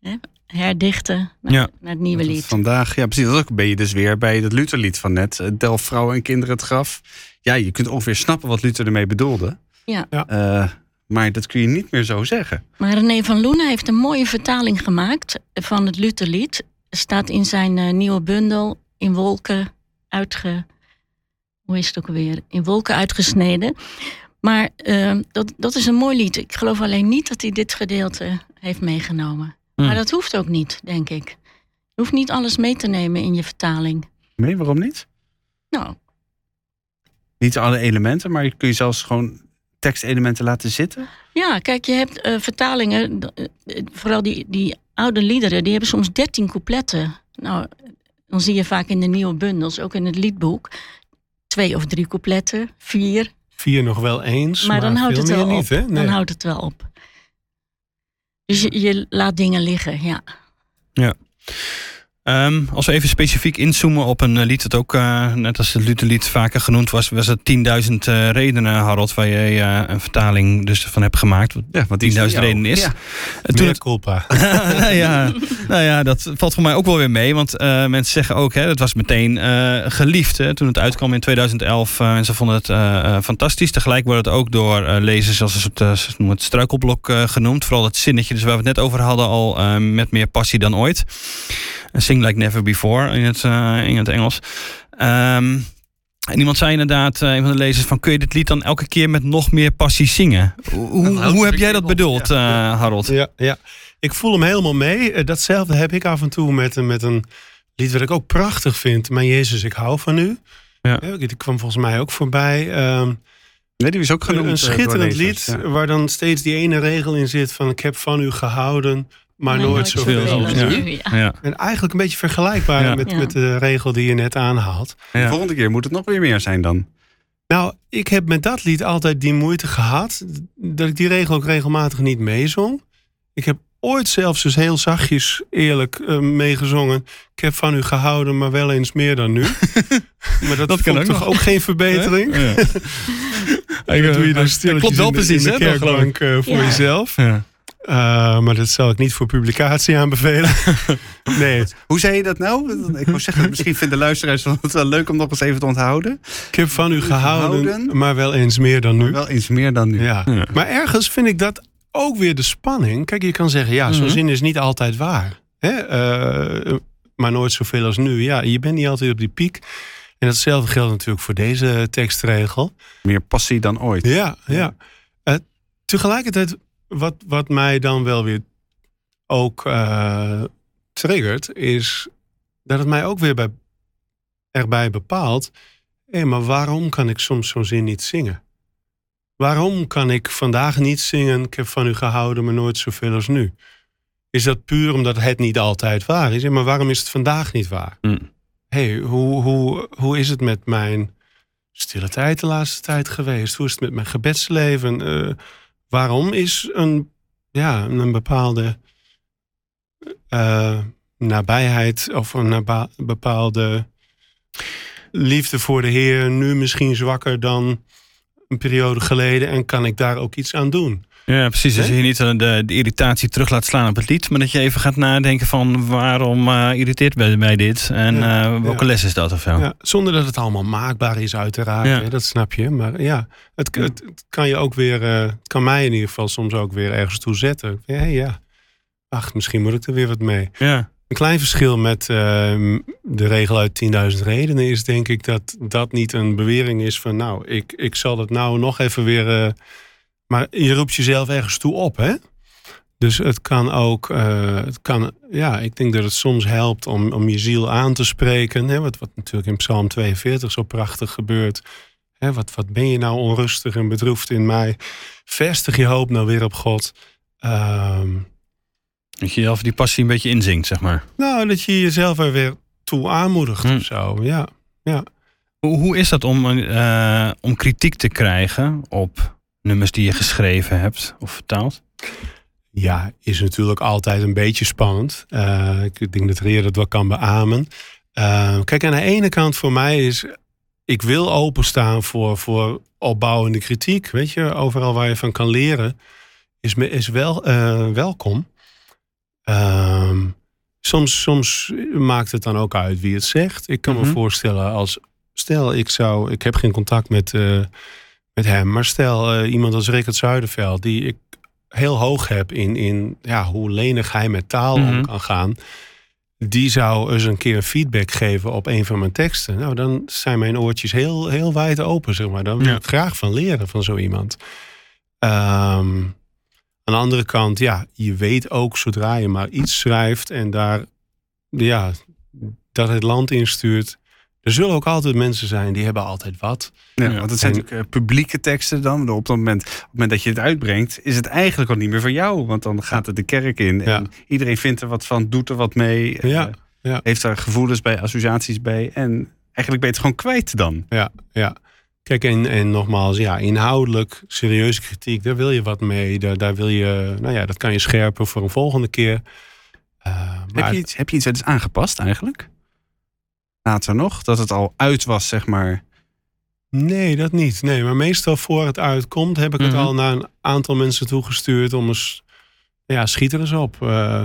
hè? herdichten naar, Ja. naar het nieuwe lied. Vandaag, ja precies, dat ook ben je dus weer bij dat Lutherlied van net. eh, Delf vrouwen en kinderen het graf. Ja, je kunt ongeveer snappen wat Luther ermee bedoelde. Ja. Ja. Maar dat kun je niet meer zo zeggen. Maar René van Loenen heeft een mooie vertaling gemaakt van het Lutherlied. Staat in zijn eh, nieuwe bundel in wolken uitge... Hoe is het ook alweer? In wolken uitgesneden. Maar eh, dat, dat is een mooi lied. Ik geloof alleen niet dat hij dit gedeelte heeft meegenomen. Hmm. Maar dat hoeft ook niet, denk ik. Je hoeft niet alles mee te nemen in je vertaling. Nee, waarom niet? Nou, Niet alle elementen, maar je kun je zelfs gewoon tekstelementen laten zitten. Ja, kijk, je hebt eh, vertalingen, eh, vooral die, die oude liederen, die hebben soms dertien coupletten. Nou, dan zie je vaak in de nieuwe bundels, ook in het liedboek, twee of drie coupletten, vier. Vier nog wel eens, Maar, maar, dan houdt veel het wel meer op. niet. Hè? Nee. Dan houdt het wel op. Dus je, je laat dingen liggen, ja. Ehm, als we even specifiek inzoomen op een eh, lied dat ook, eh, net als het Lutherlied vaker genoemd was, was het 10.000 eh, redenen, Harold, waar je een vertaling dus van hebt gemaakt. Wat Ja, die 10.000 is van jou. redenen is. Ja. En toen Meer culpa. nou, ja, nou ja, dat valt voor mij ook wel weer mee. Want mensen zeggen ook, hè, het was meteen geliefd. Hè, toen het uitkwam in 2011. eh, mensen vonden het fantastisch. Tegelijk wordt het ook door lezers als een soort het struikelblok genoemd. Vooral het zinnetje dus waar we het net over hadden al met meer passie dan ooit. Sing like never before in het, eh, in het Engels. Ehm, en iemand zei inderdaad, eh, een van de lezers, van kun je dit lied dan elke keer met nog meer passie zingen? Hoe, hoe, heb jij dat bedoeld, eh, Harold? Ja, ja, ik voel hem helemaal mee. Datzelfde heb ik af en toe met, een- met een lied wat ik ook prachtig vind. Mijn Jezus, ik hou van u. Ja. Ja, die kwam volgens mij ook voorbij. Ehm, Nee, die is ook genoemd. een schitterend lezers, lied ja. waar dan steeds die ene regel in zit van ik heb van u gehouden, maar nooit zoveel als nu. Ja. Ja. En eigenlijk een beetje vergelijkbaar Ja. Met, Ja. met de regel die je net aanhaalt. De Ja. volgende keer moet het nog weer meer zijn dan. Nou, ik heb met dat lied altijd die moeite gehad dat ik die regel ook regelmatig niet meezong. Ik heb ooit zelfs eens heel zachtjes eerlijk eh, meegezongen. Ik heb van u gehouden, maar wel eens meer dan nu. maar dat, Dat kan ook toch nog. ook geen verbetering. Ja. Dat doe je dan stilletjes klopt wel in de- precies, in de hè, toch, geloof ik. eh, voor Ja. jezelf. Ja. Uh, maar dat zal ik niet voor publicatie aanbevelen. nee, Hoe zei je dat nou? Ik wou zeggen, misschien vinden luisteraars het wel leuk om nog eens even te onthouden. ik heb van u gehouden, Gehouden. maar wel eens meer dan nu. Wel iets meer dan nu. Ja. Ja. Maar ergens vind ik dat ook weer de spanning. Kijk, je kan zeggen, ja, zo'n Mhm. zin is niet altijd waar. Hè? Eh, maar nooit zoveel als nu. Ja, je bent niet altijd op die piek. En datzelfde geldt natuurlijk voor deze tekstregel. Meer passie dan ooit. Ja, ja. Eh, tegelijkertijd, wat, wat mij dan wel weer ook eh, triggert, is dat het mij ook weer bij, erbij bepaalt. Hé, maar waarom kan ik soms zo'n zin niet zingen? Waarom kan ik vandaag niet zingen, ik heb van u gehouden, maar nooit zoveel als nu? Is dat puur omdat het niet altijd waar is? Maar waarom is het vandaag niet waar? Hm. hey, hoe, hoe, hoe is het met mijn stille tijd de laatste tijd geweest? Hoe is het met mijn gebedsleven? Eh, waarom is een, ja, een bepaalde eh, nabijheid of een bepaalde liefde voor de Heer nu misschien zwakker dan een periode geleden? En kan ik daar ook iets aan doen? Ja, precies. Dus Hè? je niet eh, de, de irritatie terug laat slaan op het lied, maar dat je even gaat nadenken van waarom eh, irriteert mij, mij dit en Ja, eh, welke ja. les is dat of zo. Ja, zonder dat het allemaal maakbaar is, uiteraard. Hè, dat snap je. Maar ja, het, het, het kan je ook weer, het kan mij in ieder geval soms ook weer ergens toe zetten. Ja, hey, ja. Ach, misschien moet ik er weer wat mee. Ja. Een klein verschil met ehm, de regel uit 10.000 redenen is denk ik dat dat niet een bewering is van nou, ik, ik zal het nou nog even weer. Maar je roept jezelf ergens toe op, hè? Dus het kan ook, eh, het kan, ja, ik denk dat het soms helpt om, om je ziel aan te spreken. Hè? Wat, wat natuurlijk in Psalm 42 zo prachtig gebeurt. Hè? Wat, wat ben je nou onrustig en bedroefd in mij? Vestig je hoop nou weer op God. Ehm, Dat je zelf die passie een beetje inzingt, zeg maar. nou, dat je jezelf er weer toe aanmoedigt Hm. of zo. Ja. Hoe, hoe is dat om, eh, om kritiek te krijgen op nummers die je geschreven hebt of vertaald? ja, is natuurlijk altijd een beetje spannend. Eh, ik denk dat Reer dat wel kan beamen. Eh, kijk, aan de ene kant voor mij is... Ik wil openstaan voor, voor opbouwende kritiek. Weet je, overal waar je van kan leren is, is wel eh, welkom. Ehm, soms, soms maakt het dan ook uit wie het zegt. Ik kan Mhm. me voorstellen als... Stel, ik zou... Ik heb geen contact met, met hem. Maar stel, eh, iemand als Rickert Zuiderveld... die ik heel hoog heb in, in ja, hoe lenig hij met taal Mhm. om kan gaan... die zou eens een keer feedback geven op een van mijn teksten. Nou, dan zijn mijn oortjes heel, heel wijd open, zeg maar. Dan wil Ja. ik graag van leren van zo iemand. Ehm, aan de andere kant, ja, je weet ook zodra je maar iets schrijft... en daar, ja, dat het land instuurt... Er zullen ook altijd mensen zijn die hebben altijd wat. Ja, want het zijn En- natuurlijk eh, publieke teksten dan. Op het, moment, op het moment dat je het uitbrengt, is het eigenlijk al niet meer van jou. Want dan gaat het de kerk in. En Ja. iedereen vindt er wat van, doet er wat mee. eh, Ja, ja. Heeft daar gevoelens bij, associaties bij. En eigenlijk ben je het gewoon kwijt dan. Ja, ja. Kijk, en, en nogmaals, ja, inhoudelijk, serieuze kritiek, daar wil je wat mee. Daar, daar wil je, nou ja, dat kan je scherpen voor een volgende keer. Uh, Heb Maar- je, iets, heb je iets eens aangepast eigenlijk? Later nog? Dat het al uit was, zeg maar. Nee, dat niet. Nee, maar meestal voor het uitkomt heb ik Mhm. het al naar een aantal mensen toegestuurd om eens, ja, schiet er eens op. Eh,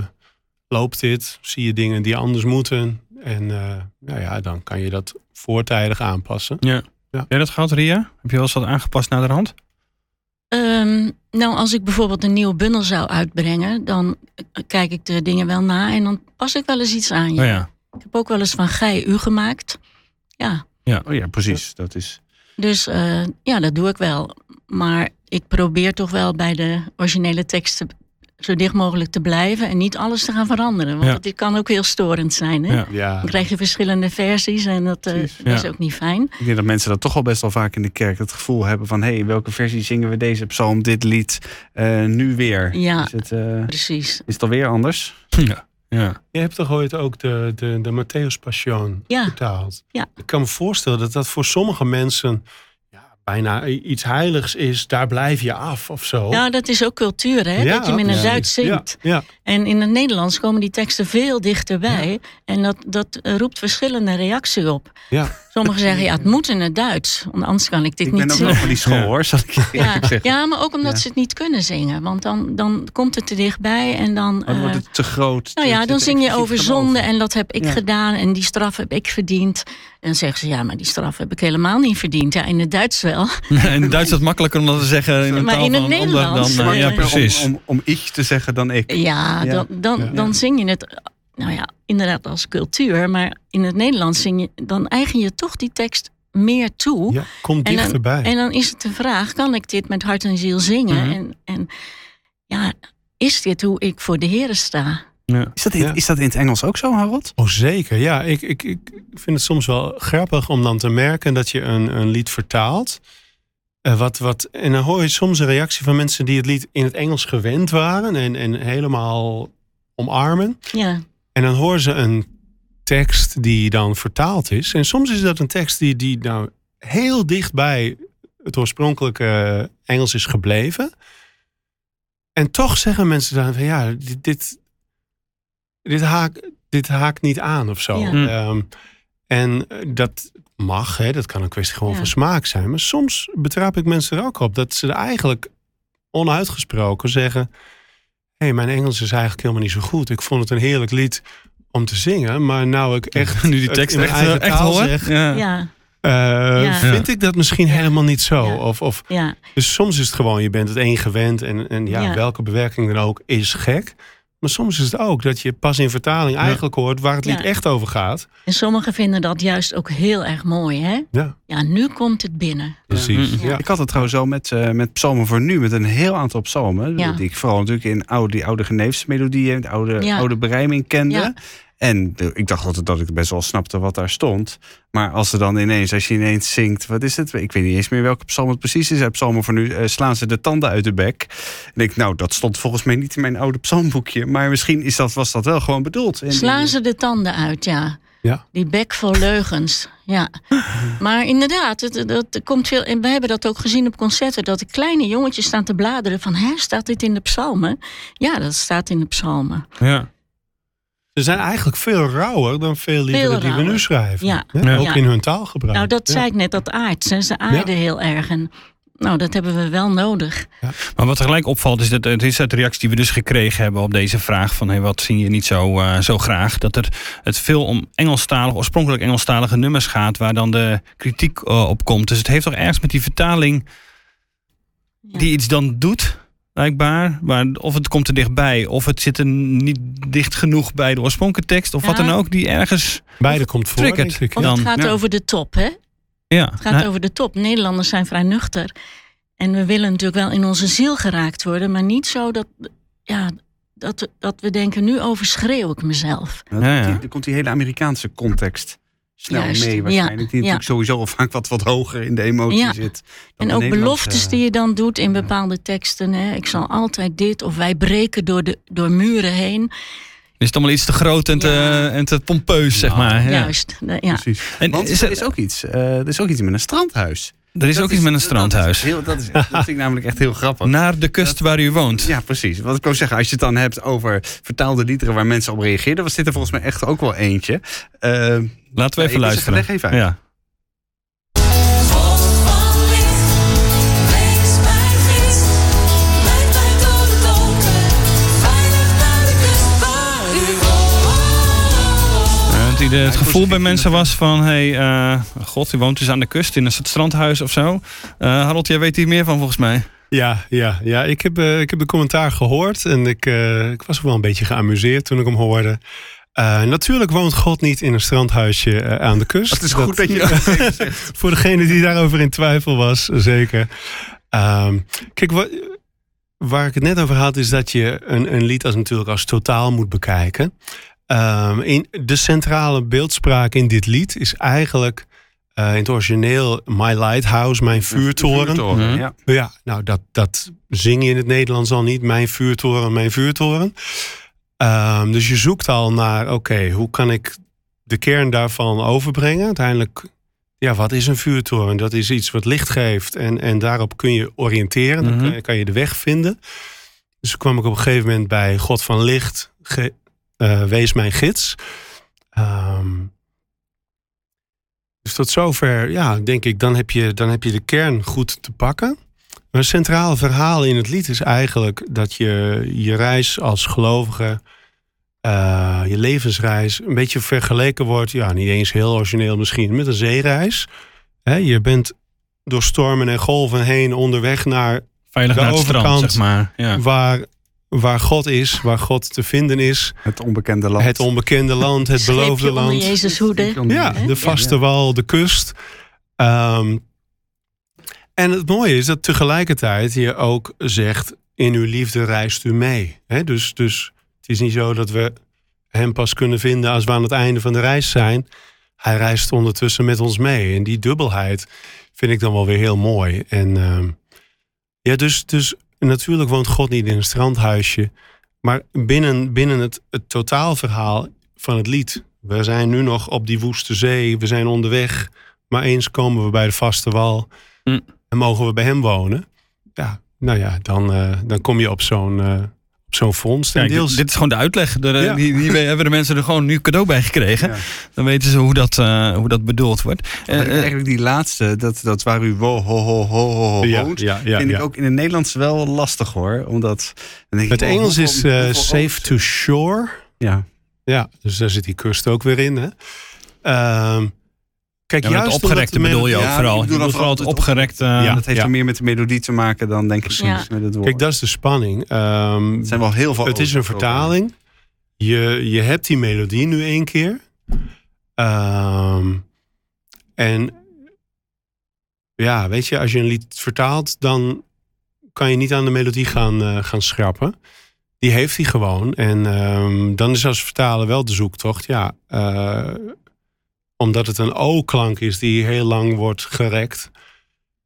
loopt dit? Zie je dingen die anders moeten? En eh, nou ja, dan kan je dat voortijdig aanpassen. Ja. Ja. Heb jij dat gehad, Ria? Heb je wel eens wat aangepast naar de hand? Ehm, nou, als ik bijvoorbeeld een nieuwe bundel zou uitbrengen, dan eh, kijk ik de dingen wel na en dan pas ik wel eens iets aan. Ja. Oh ja. Ik heb ook wel eens van gij u gemaakt. Ja, Oh ja, precies. Dat is. dus eh, ja, dat doe ik wel. Maar ik probeer toch wel bij de originele teksten zo dicht mogelijk te blijven en niet alles te gaan veranderen. Want Ja. dit kan ook heel storend zijn. Hè? Ja. Ja, Dan krijg je verschillende versies en dat eh, is Ja. ook niet fijn. Ik denk dat mensen dat toch al best wel vaak in de kerk het gevoel hebben van: hé, hey, in welke versie zingen we deze psalm, dit lied, eh, nu weer? Ja. Is het, eh, Precies. is het alweer anders? Ja. Ja. je hebt toch ooit ook de, de, de Matthäus Passion Ja. vertaald? Ja. Ik kan me voorstellen dat dat voor sommige mensen ja, bijna iets heiligs is. Daar blijf je af of zo. Ja, dat is ook cultuur, hè? Ja, dat je hem in het. Duits zingt. Ja, ja. En in het Nederlands komen die teksten veel dichterbij. En dat, dat eh, roept verschillende reacties op. ja. Sommigen zeggen, ja, het moet in het Duits. Want anders kan ik dit ik niet ben ook zingen. nog van die school Ja. hoor, zal ik je Ja, eerlijk zeggen. ja, maar ook omdat Ja. ze het niet kunnen zingen. Want dan, dan komt het te dichtbij en dan... Maar dan wordt eh, het te groot. nou ja, dan zing je over zonde en dat heb ik Ja. gedaan en die straf heb ik verdiend. En dan zeggen ze, ja, maar die straf heb ik helemaal niet verdiend. Ja, in het Duits wel. In het Duits is het makkelijker om dat te zeggen in een Maar taal in het van Nederlands, dan... eh, ja, om- precies. Om, om, om ik te zeggen dan ik. Ja, Ja. dan, dan, Ja. dan zing je het, nou ja, inderdaad als cultuur. Maar in het Nederlands zing je, dan eigen je toch die tekst meer toe. ja. Kom En dan- dichterbij. En dan is het de vraag, kan ik dit met hart en ziel zingen? Mhm. en, en ja, is dit hoe ik voor de Heer sta? Ja. Is dat, in, Ja. is dat in het Engels ook zo, Harold? Oh, zeker. Ja, ik, ik, ik vind het soms wel grappig om dan te merken dat je een, een lied vertaalt. Eh, wat, wat, en dan hoor je soms een reactie van mensen die het lied in het Engels gewend waren en, en helemaal omarmen. Ja, En dan horen ze een tekst die dan vertaald is. En soms is dat een tekst die, die nou heel dicht bij het oorspronkelijke Engels is gebleven. En toch zeggen mensen dan van ja, dit, dit, dit, haak, dit haakt niet aan of zo. Ja. Hm. Ehm, en dat mag, hè, dat kan een kwestie gewoon Ja. van smaak zijn. Maar soms betrap ik mensen er ook op dat ze er eigenlijk onuitgesproken zeggen: hey, mijn Engels is eigenlijk helemaal niet zo goed. Ik vond het een heerlijk lied om te zingen, maar nou ik echt Nu die tekst in mijn echt, eigen eh, echt taal hoor. zeg, Ja. ja, eh, Ja. vind ik dat misschien Ja. helemaal niet zo. Ja. Of, of, ja. dus soms is het gewoon, je bent het één gewend en, en ja, Ja. welke bewerking dan ook is gek. Maar soms is het ook dat je pas in vertaling eigenlijk hoort waar het lied Ja. echt over gaat. En sommigen vinden dat juist ook heel erg mooi, hè? Ja, Ja, nu komt het binnen. precies. Ja. Ja. Ik had het trouwens zo met, eh, met psalmen voor nu, met een heel aantal psalmen. Ja. Die ik vooral natuurlijk in oude, die oude Geneefse melodieën, de oude, Ja. oude berijming kende. En de- ik dacht altijd dat ik best wel snapte wat daar stond. Maar als er dan ineens, als je ineens zingt, wat is het? Ik weet niet eens meer welke psalm het precies is. Psalmen voor nu eh, slaan ze de tanden uit de bek. En ik, nou, dat stond volgens mij niet in mijn oude psalmboekje. Maar misschien is dat, was dat wel gewoon bedoeld. En Slaan die- ze de tanden uit, ja. Ja. Die bek vol leugens, ja. Maar inderdaad, het, het komt veel, en we hebben dat ook gezien op concerten... dat de kleine jongetjes staan te bladeren van... hè, staat dit in de psalmen? Ja, dat staat in de psalmen. Ja. Ze zijn eigenlijk veel rauwer dan veel liederen die we nu schrijven. Ja. Hè? Ja. Ook Ja. in hun taalgebruik. Nou, dat Ja. zei ik net, dat aards. hè. Ze aarden heel erg. En, nou, dat hebben we wel nodig. Maar wat tegelijk opvalt is dat het is uit de reactie die we dus gekregen hebben op deze vraag van hey, wat zie je niet zo, eh, zo graag. Dat er het veel om Engelstalige, oorspronkelijk Engelstalige nummers gaat waar dan de kritiek eh, op komt. Dus het heeft toch ergens met die vertaling Ja. die iets dan doet, blijkbaar. Maar of het komt er dichtbij, of het zit er niet dicht genoeg bij de oorspronkelijke tekst, of wat dan ook, die ergens. Beide komt voor, denk ik. Want Dan, het gaat ja. over de top, hè? Ja, Het gaat nou, over de top. Nederlanders zijn vrij nuchter. En we willen natuurlijk wel in onze ziel geraakt worden, maar niet zo dat, ja, dat, we, dat we denken, nu overschreeuw ik mezelf. Ja, Dan komt die hele Amerikaanse context snel Juist, mee ja, waarschijnlijk. Die ja. natuurlijk sowieso al vaak wat, wat hoger in de emotie Ja. zit. En ook beloftes die je dan doet in bepaalde teksten. Hè? Ik zal altijd dit, of wij breken door, de, door muren heen. is het allemaal iets te groot en te, Ja. en te pompeus, zeg Ja. maar. Ja. Juist. Ja. Precies. En Want is er is ook iets, eh, er is ook iets met een strandhuis. Er is Dat ook iets met een dat is strandhuis. heel- Dat, is, dat vind ik namelijk echt heel grappig. Naar de kust waar u woont. Ja, precies. Wat ik wou zeggen, als je het dan hebt over vertaalde liederen waar mensen op reageerden, was dit er volgens mij echt ook wel eentje. Eh, Laten we even luisteren. leg even uit. Ja. Het. Eh, Het, gevoel bij mensen was van... Hey, eh, god, u woont dus aan de kust in een soort strandhuis of zo. Eh Harold, jij weet hier meer van volgens mij. Ja, ja, ja. Ik, heb, eh, ik heb de commentaar gehoord en ik, eh, ik was ook wel een beetje geamuseerd toen ik hem hoorde. Eh, natuurlijk woont God niet in een strandhuisje eh, aan de kust. het is goed dat je dat zegt. Voor degene die daarover in twijfel was, zeker. Ehm, kijk, wa- waar ik het net over had, is dat je een, een lied als natuurlijk als totaal moet bekijken. Ehm, in de centrale beeldspraak in dit lied is eigenlijk eh, in het origineel My Lighthouse, mijn vuurtoren. Mhm. ja. Ja, nou dat, dat zing je in het Nederlands al niet. Mijn vuurtoren, mijn vuurtoren. Ehm, dus je zoekt al naar, oké, hoe kan ik de kern daarvan overbrengen? Uiteindelijk, ja, wat is een vuurtoren? Dat is iets wat licht geeft en, en daarop kun je oriënteren. Dan Mhm. kan, je, kan je de weg vinden. Dus kwam ik op een gegeven moment bij God van Licht, ge- eh, wees mijn gids. Ehm, dus tot zover, ja, denk ik, dan heb, je, dan heb je de kern goed te pakken. Maar een centraal verhaal in het lied is eigenlijk dat je je reis als gelovige, eh, je levensreis, een beetje vergeleken wordt, ja, niet eens heel origineel misschien, met een zeereis. Hè, je bent door stormen en golven heen onderweg naar Veilig De naar het strand, zeg maar. Ja. waar, waar God is, waar God te vinden is. Het onbekende land. Het onbekende land, het beloofde land. Jezus hoede. Ja, de vaste wal, de kust. Ehm, en het mooie is dat tegelijkertijd je ook zegt... in uw liefde reist u mee. Dus, dus het is niet zo dat we hem pas kunnen vinden... als we aan het einde van de reis zijn. Hij reist ondertussen met ons mee. En die dubbelheid vind ik dan wel weer heel mooi. En ehm, ja, dus, dus natuurlijk woont God niet in een strandhuisje... maar binnen, binnen het, het totaalverhaal van het lied... We zijn nu nog op die woeste zee. We zijn onderweg. Maar eens komen we bij de vaste wal. Hm. En mogen we bij hem wonen. Ja, nou ja, dan, eh, dan kom je op zo'n eh, op zo'n vondst. En Kijk, deels, dit, dit is gewoon de uitleg. De, Ja. die, die hebben de mensen er gewoon nu cadeau bij gekregen. Ja. Dan weten ze hoe dat, eh, hoe dat bedoeld wordt. Eigenlijk die laatste, dat, dat waar u wo, ho, ho, ho, ho, ho ja, woont, ja, ja, vind ja. ik ook in het Nederlands wel lastig hoor. Omdat, denk ik, Het oh, Engels is safe to shore. Ja. Ja, dus daar zit die kust ook weer in. Hè? Ehm, kijk, ja, juist het opgerekte bedoel je ook Ja, ik vooral. bedoel het vooral het opgerekte. Ja. dat heeft er meer met de melodie te maken dan denk ik Ja. met het woord. Kijk, dat is de spanning. Ehm, het zijn wel heel veel het is een vertaling. Je, je hebt die melodie nu één keer. Ehm, en ja, weet je, als je een lied vertaalt, dan kan je niet aan de melodie gaan, eh, gaan schrappen. Die heeft hij gewoon. En ehm, dan is als vertaler wel de zoektocht. Ja, eh, omdat het een O-klank is die heel lang wordt gerekt.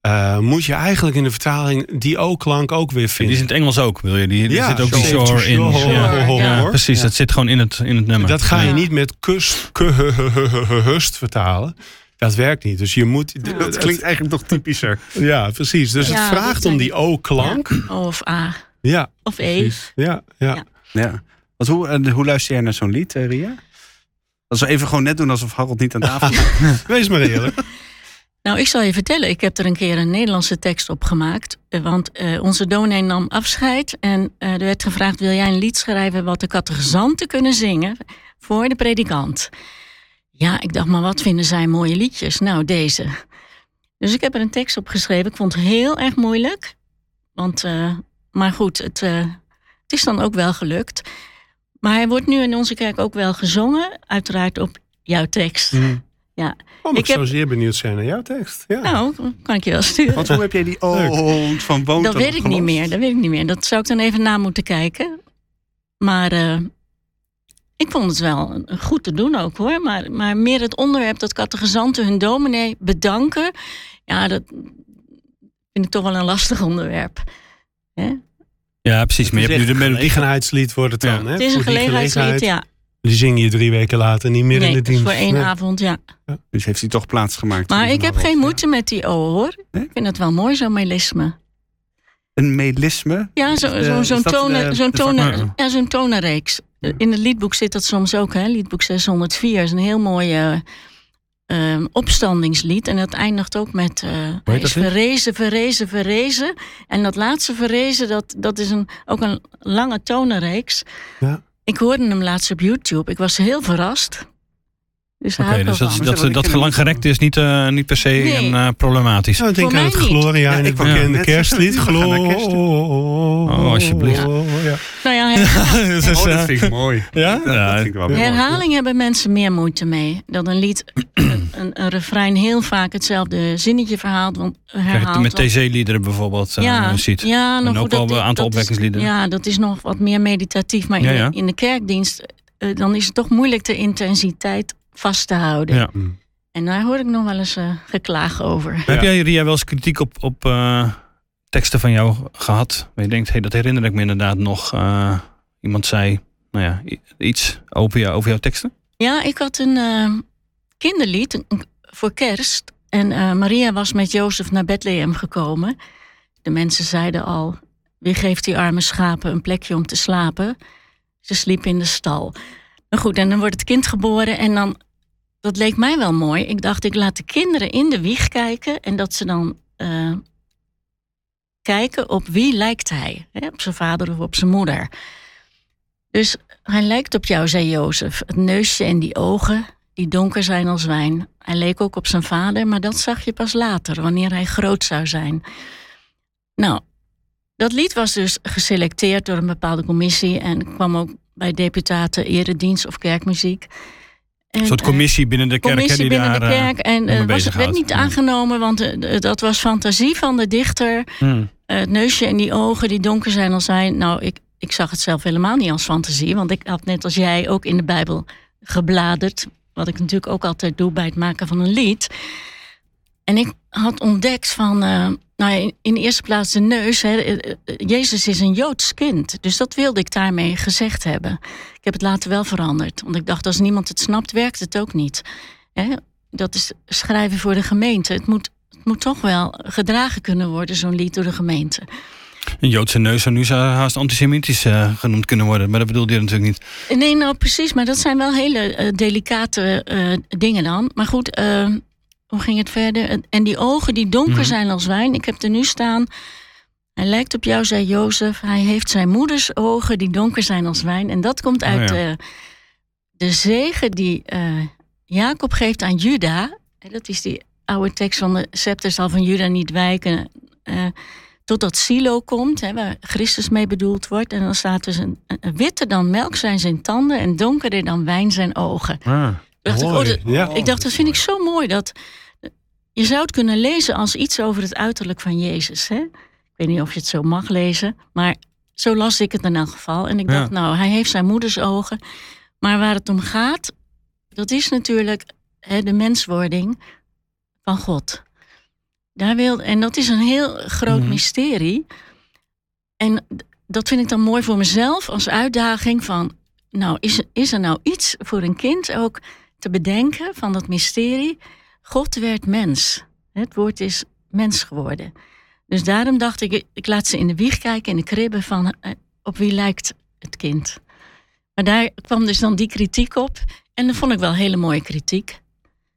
eh, moet je eigenlijk in de vertaling die O-klank ook weer Die vinden. is in het Engels ook, wil je? Die, die Ja, zit ook die shore in. shore. Ja. Ja. hoor. Precies, Ja. dat zit gewoon in het, in het nummer. Dat ga je Ja. niet met kust, hust vertalen. Dat werkt niet. Dus je moet. Ja. Dat klinkt eigenlijk nog typischer. Ja, precies. Dus Ja, het vraagt om die O-klank. Of A Ja, of E. Ja, ja. Ja. Ja. Want hoe, en hoe luister jij naar zo'n lied, eh, Ria? Als we even gewoon net doen alsof Harold niet aan tafel is. Wees maar eerlijk. Nou, ik zal je vertellen, ik heb er een keer een Nederlandse tekst op gemaakt. eh, Want eh, onze dominee nam afscheid en eh, er werd gevraagd: wil jij een lied schrijven wat de catechizanten kunnen zingen voor de predikant? Ja, ik dacht, maar wat vinden zij mooie liedjes? Nou, deze. Dus ik heb er een tekst op geschreven. Ik vond het heel erg moeilijk. Want, eh, maar goed, het, eh, het is dan ook wel gelukt. Maar hij wordt nu in onze kerk ook wel gezongen, uiteraard op jouw tekst. Ja. Oh, ik Ik heb- zou zeer benieuwd zijn naar jouw tekst. Ja. Nou, kan ik je wel sturen. Want hoe heb jij die oh van woont Dat weet ik niet meer. Dat weet ik niet meer. Dat zou ik dan even na moeten kijken. Maar eh, ik vond het wel een- goed te doen ook hoor. Maar, maar meer het onderwerp dat catechizanten hun dominee bedanken. Ja, dat vind ik toch wel een lastig onderwerp. Hè? Ja, precies. Maar je hebt nu de melodie. gelegenheidslied wordt het dan. Ja. Hè? Het is een die gelegenheidslied, gelegenheid. ja. Die zing je drie weken later niet meer nee, in de dienst. voor één Nee. avond, ja. Dus heeft hij toch plaatsgemaakt. Maar ik heb geen moeite met die O hoor. Nee? Ik vind het wel mooi, zo'n melisme. Een melisme? Ja, zo- Eh, zo- zo'n dat, tonen, eh, zo'n tonen, ja, zo'n tonenreeks. In het liedboek zit dat soms ook, hè? Liedboek 604 is een heel mooi eh, ehm, opstandingslied. En dat eindigt ook met hij dat is verrezen, verrezen, verrezen. En dat laatste verrezen, dat, dat is een, ook een lange tonenreeks. Ja. Ik hoorde hem laatst op YouTube. Ik was heel verrast. Dus Oké, dus dat, dat, dat dat is niet, eh, niet per se Nee. een, eh, problematisch. Nou, ik denk Voor aan mij het niet. Gloria Ja, in ik zeggen, kerstlied. kerst toe. Oh, alsjeblieft. Ja. Nou ja, Oh, eh, dat vind ik mooi. ja? Dat, dat vind ik wel mooi. herhaling hebben mensen meer moeite mee. Dat een lied, een, een, refrein heel vaak hetzelfde zinnetje verhaalt. Want, Krijg je herhaalt met TC-liederen bijvoorbeeld uh, ziet. Ja, En nou ook wel een aantal opwekkingsliederen. Ja, dat is nog wat meer meditatief. Maar in, Ja, ja. De, in de kerkdienst, eh, dan is het toch moeilijk de intensiteit vast te houden. Ja. En daar hoor ik nog wel eens eh, geklaag over. Heb jij, Ria, wel eens kritiek op, op eh, teksten van jou gehad? Waar je denkt, hey, dat herinner ik me inderdaad nog. eh, iemand zei, nou ja, iets over, jou, over jouw teksten? Ja, ik had een eh, kinderlied voor kerst. En eh, Maria was met Jozef naar Bethlehem gekomen. De mensen zeiden al, wie geeft die arme schapen een plekje om te slapen? Ze sliep in de stal. Nou goed, en dan wordt het kind geboren en dan... Dat leek mij wel mooi. Ik dacht, ik laat de kinderen in de wieg kijken... en dat ze dan eh, kijken op wie lijkt hij. Hè? Op zijn vader of op zijn moeder. Dus hij lijkt op jou, zei Jozef. Het neusje en die ogen, die donker zijn als wijn. Hij leek ook op zijn vader, maar dat zag je pas later, wanneer hij groot zou zijn. Nou, dat lied was dus geselecteerd door een bepaalde commissie en kwam ook bij deputaten eredienst of kerkmuziek. En, Een soort eh, commissie binnen de kerk. hè, commissie die binnen daar, de eh, kerk. En eh, was, het werd niet Ja. aangenomen, want dat was fantasie van de dichter. hmm. Eh, het neusje en die ogen die donker zijn als zijn. Nou, ik, ik zag het zelf helemaal niet als fantasie. Want ik had net als jij ook in de Bijbel gebladerd. Wat ik natuurlijk ook altijd doe bij het maken van een lied. En ik had ontdekt van... nou ja, in, de eerste plaats de neus. Hè, eh, eh, Jezus is een Joods kind. Dus dat wilde ik daarmee gezegd hebben. Ik heb het later wel veranderd. Want ik dacht, als niemand het snapt, werkt het ook niet. Hè? Dat is schrijven voor de gemeente. Het moet, het moet toch wel gedragen kunnen worden, zo'n lied door de gemeente. Een Joodse neus zou nu zou haast antisemitisch eh, genoemd kunnen worden. Maar dat bedoelde je natuurlijk niet. Nee, nou precies, maar dat zijn wel hele delicate dingen dan. Maar goed, hoe ging het verder? En die ogen die donker Mhm. zijn als wijn. Ik heb er nu staan. Hij lijkt op jou, zei Jozef. Hij heeft zijn moeders ogen die donker zijn als wijn. En dat komt Oh, uit ja. eh, de zegen die eh, Jacob geeft aan Juda. Dat is die oude tekst van de scepter zal van Juda niet wijken. eh, totdat Silo komt, hè, waar Christus mee bedoeld wordt. En dan staat dus een, een witter dan melk zijn zijn tanden en donkerder dan wijn zijn ogen. Ah. Dacht ik, oh, dat- ja. ik dacht, dat vind ik zo mooi. Dat, je zou het kunnen lezen als iets over het uiterlijk van Jezus. Hè? Ik weet niet of je het zo mag lezen, maar zo las ik het in elk geval. En ik Ja. dacht, nou, hij heeft zijn moeders ogen. Maar waar het om gaat, dat is natuurlijk hè, de menswording van God. Daar wil, en dat is een heel groot Mhm. mysterie. En dat vind ik dan mooi voor mezelf als uitdaging van... Nou, is, is er nou iets voor een kind ook te bedenken van dat mysterie? God werd mens. Het woord is mens geworden. Dus daarom dacht ik, ik laat ze in de wieg kijken, in de kribben van eh, op wie lijkt het kind. Maar daar kwam dus dan die kritiek op. En dat vond ik wel hele mooie kritiek.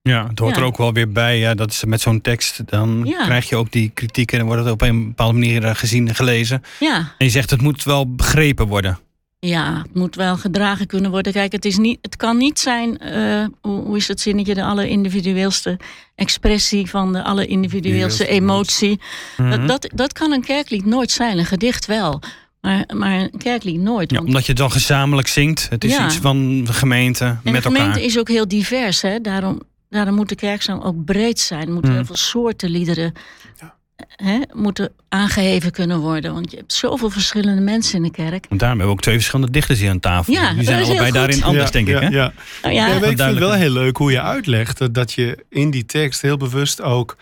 Ja, het hoort Ja. er ook wel weer bij. Ja, dat is met zo'n tekst, dan Ja. krijg je ook die kritiek en dan wordt het op een bepaalde manier eh, gezien en gelezen. Ja, En je zegt, het moet wel begrepen worden. Ja, het moet wel gedragen kunnen worden. Kijk, het, is niet, het kan niet zijn, eh, hoe, hoe is het zinnetje, de allerindividueelste expressie van de allerindividueelste Individueelste emotie. Mhm. Dat, dat, dat kan een kerklied nooit zijn, een gedicht wel. Maar, maar een kerklied nooit. Ja, want- omdat je het dan gezamenlijk zingt. Het is Ja. iets van de gemeente En met de gemeente elkaar. is ook heel divers. Hè? Daarom, daarom moet de kerkzang ook breed zijn. Er moeten Mm. heel veel soorten liederen hè, moeten aangeheven kunnen worden. Want je hebt zoveel verschillende mensen in de kerk. Want daarom hebben we ook twee verschillende dichters hier aan tafel. Ja, Die zijn allebei daarin anders, Ja, denk ik. Hè? ja. Nou Ja, ja, maar ik vind het wel heel leuk hoe je uitlegt dat- je in die tekst heel bewust ook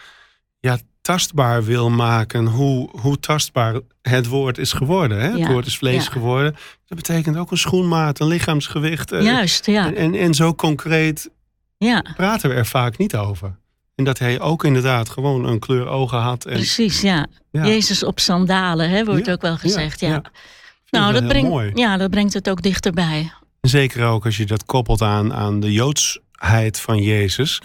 ja, tastbaar wil maken hoe, hoe tastbaar het woord is geworden. Hè? Het Ja, woord is vlees ja. geworden. Dat betekent ook een schoenmaat, een lichaamsgewicht. eh, Juist, ja. en, en, en zo concreet ja. praten we er vaak niet over. En dat hij ook inderdaad gewoon een kleur ogen had. En, Precies, ja. ja, Jezus op sandalen, hè, wordt Ja, ook wel gezegd. Ja, ja. Nou, dat brengt, mooi. ja, dat brengt het ook dichterbij. En Zeker ook als je dat koppelt aan, aan de joodsheid van Jezus.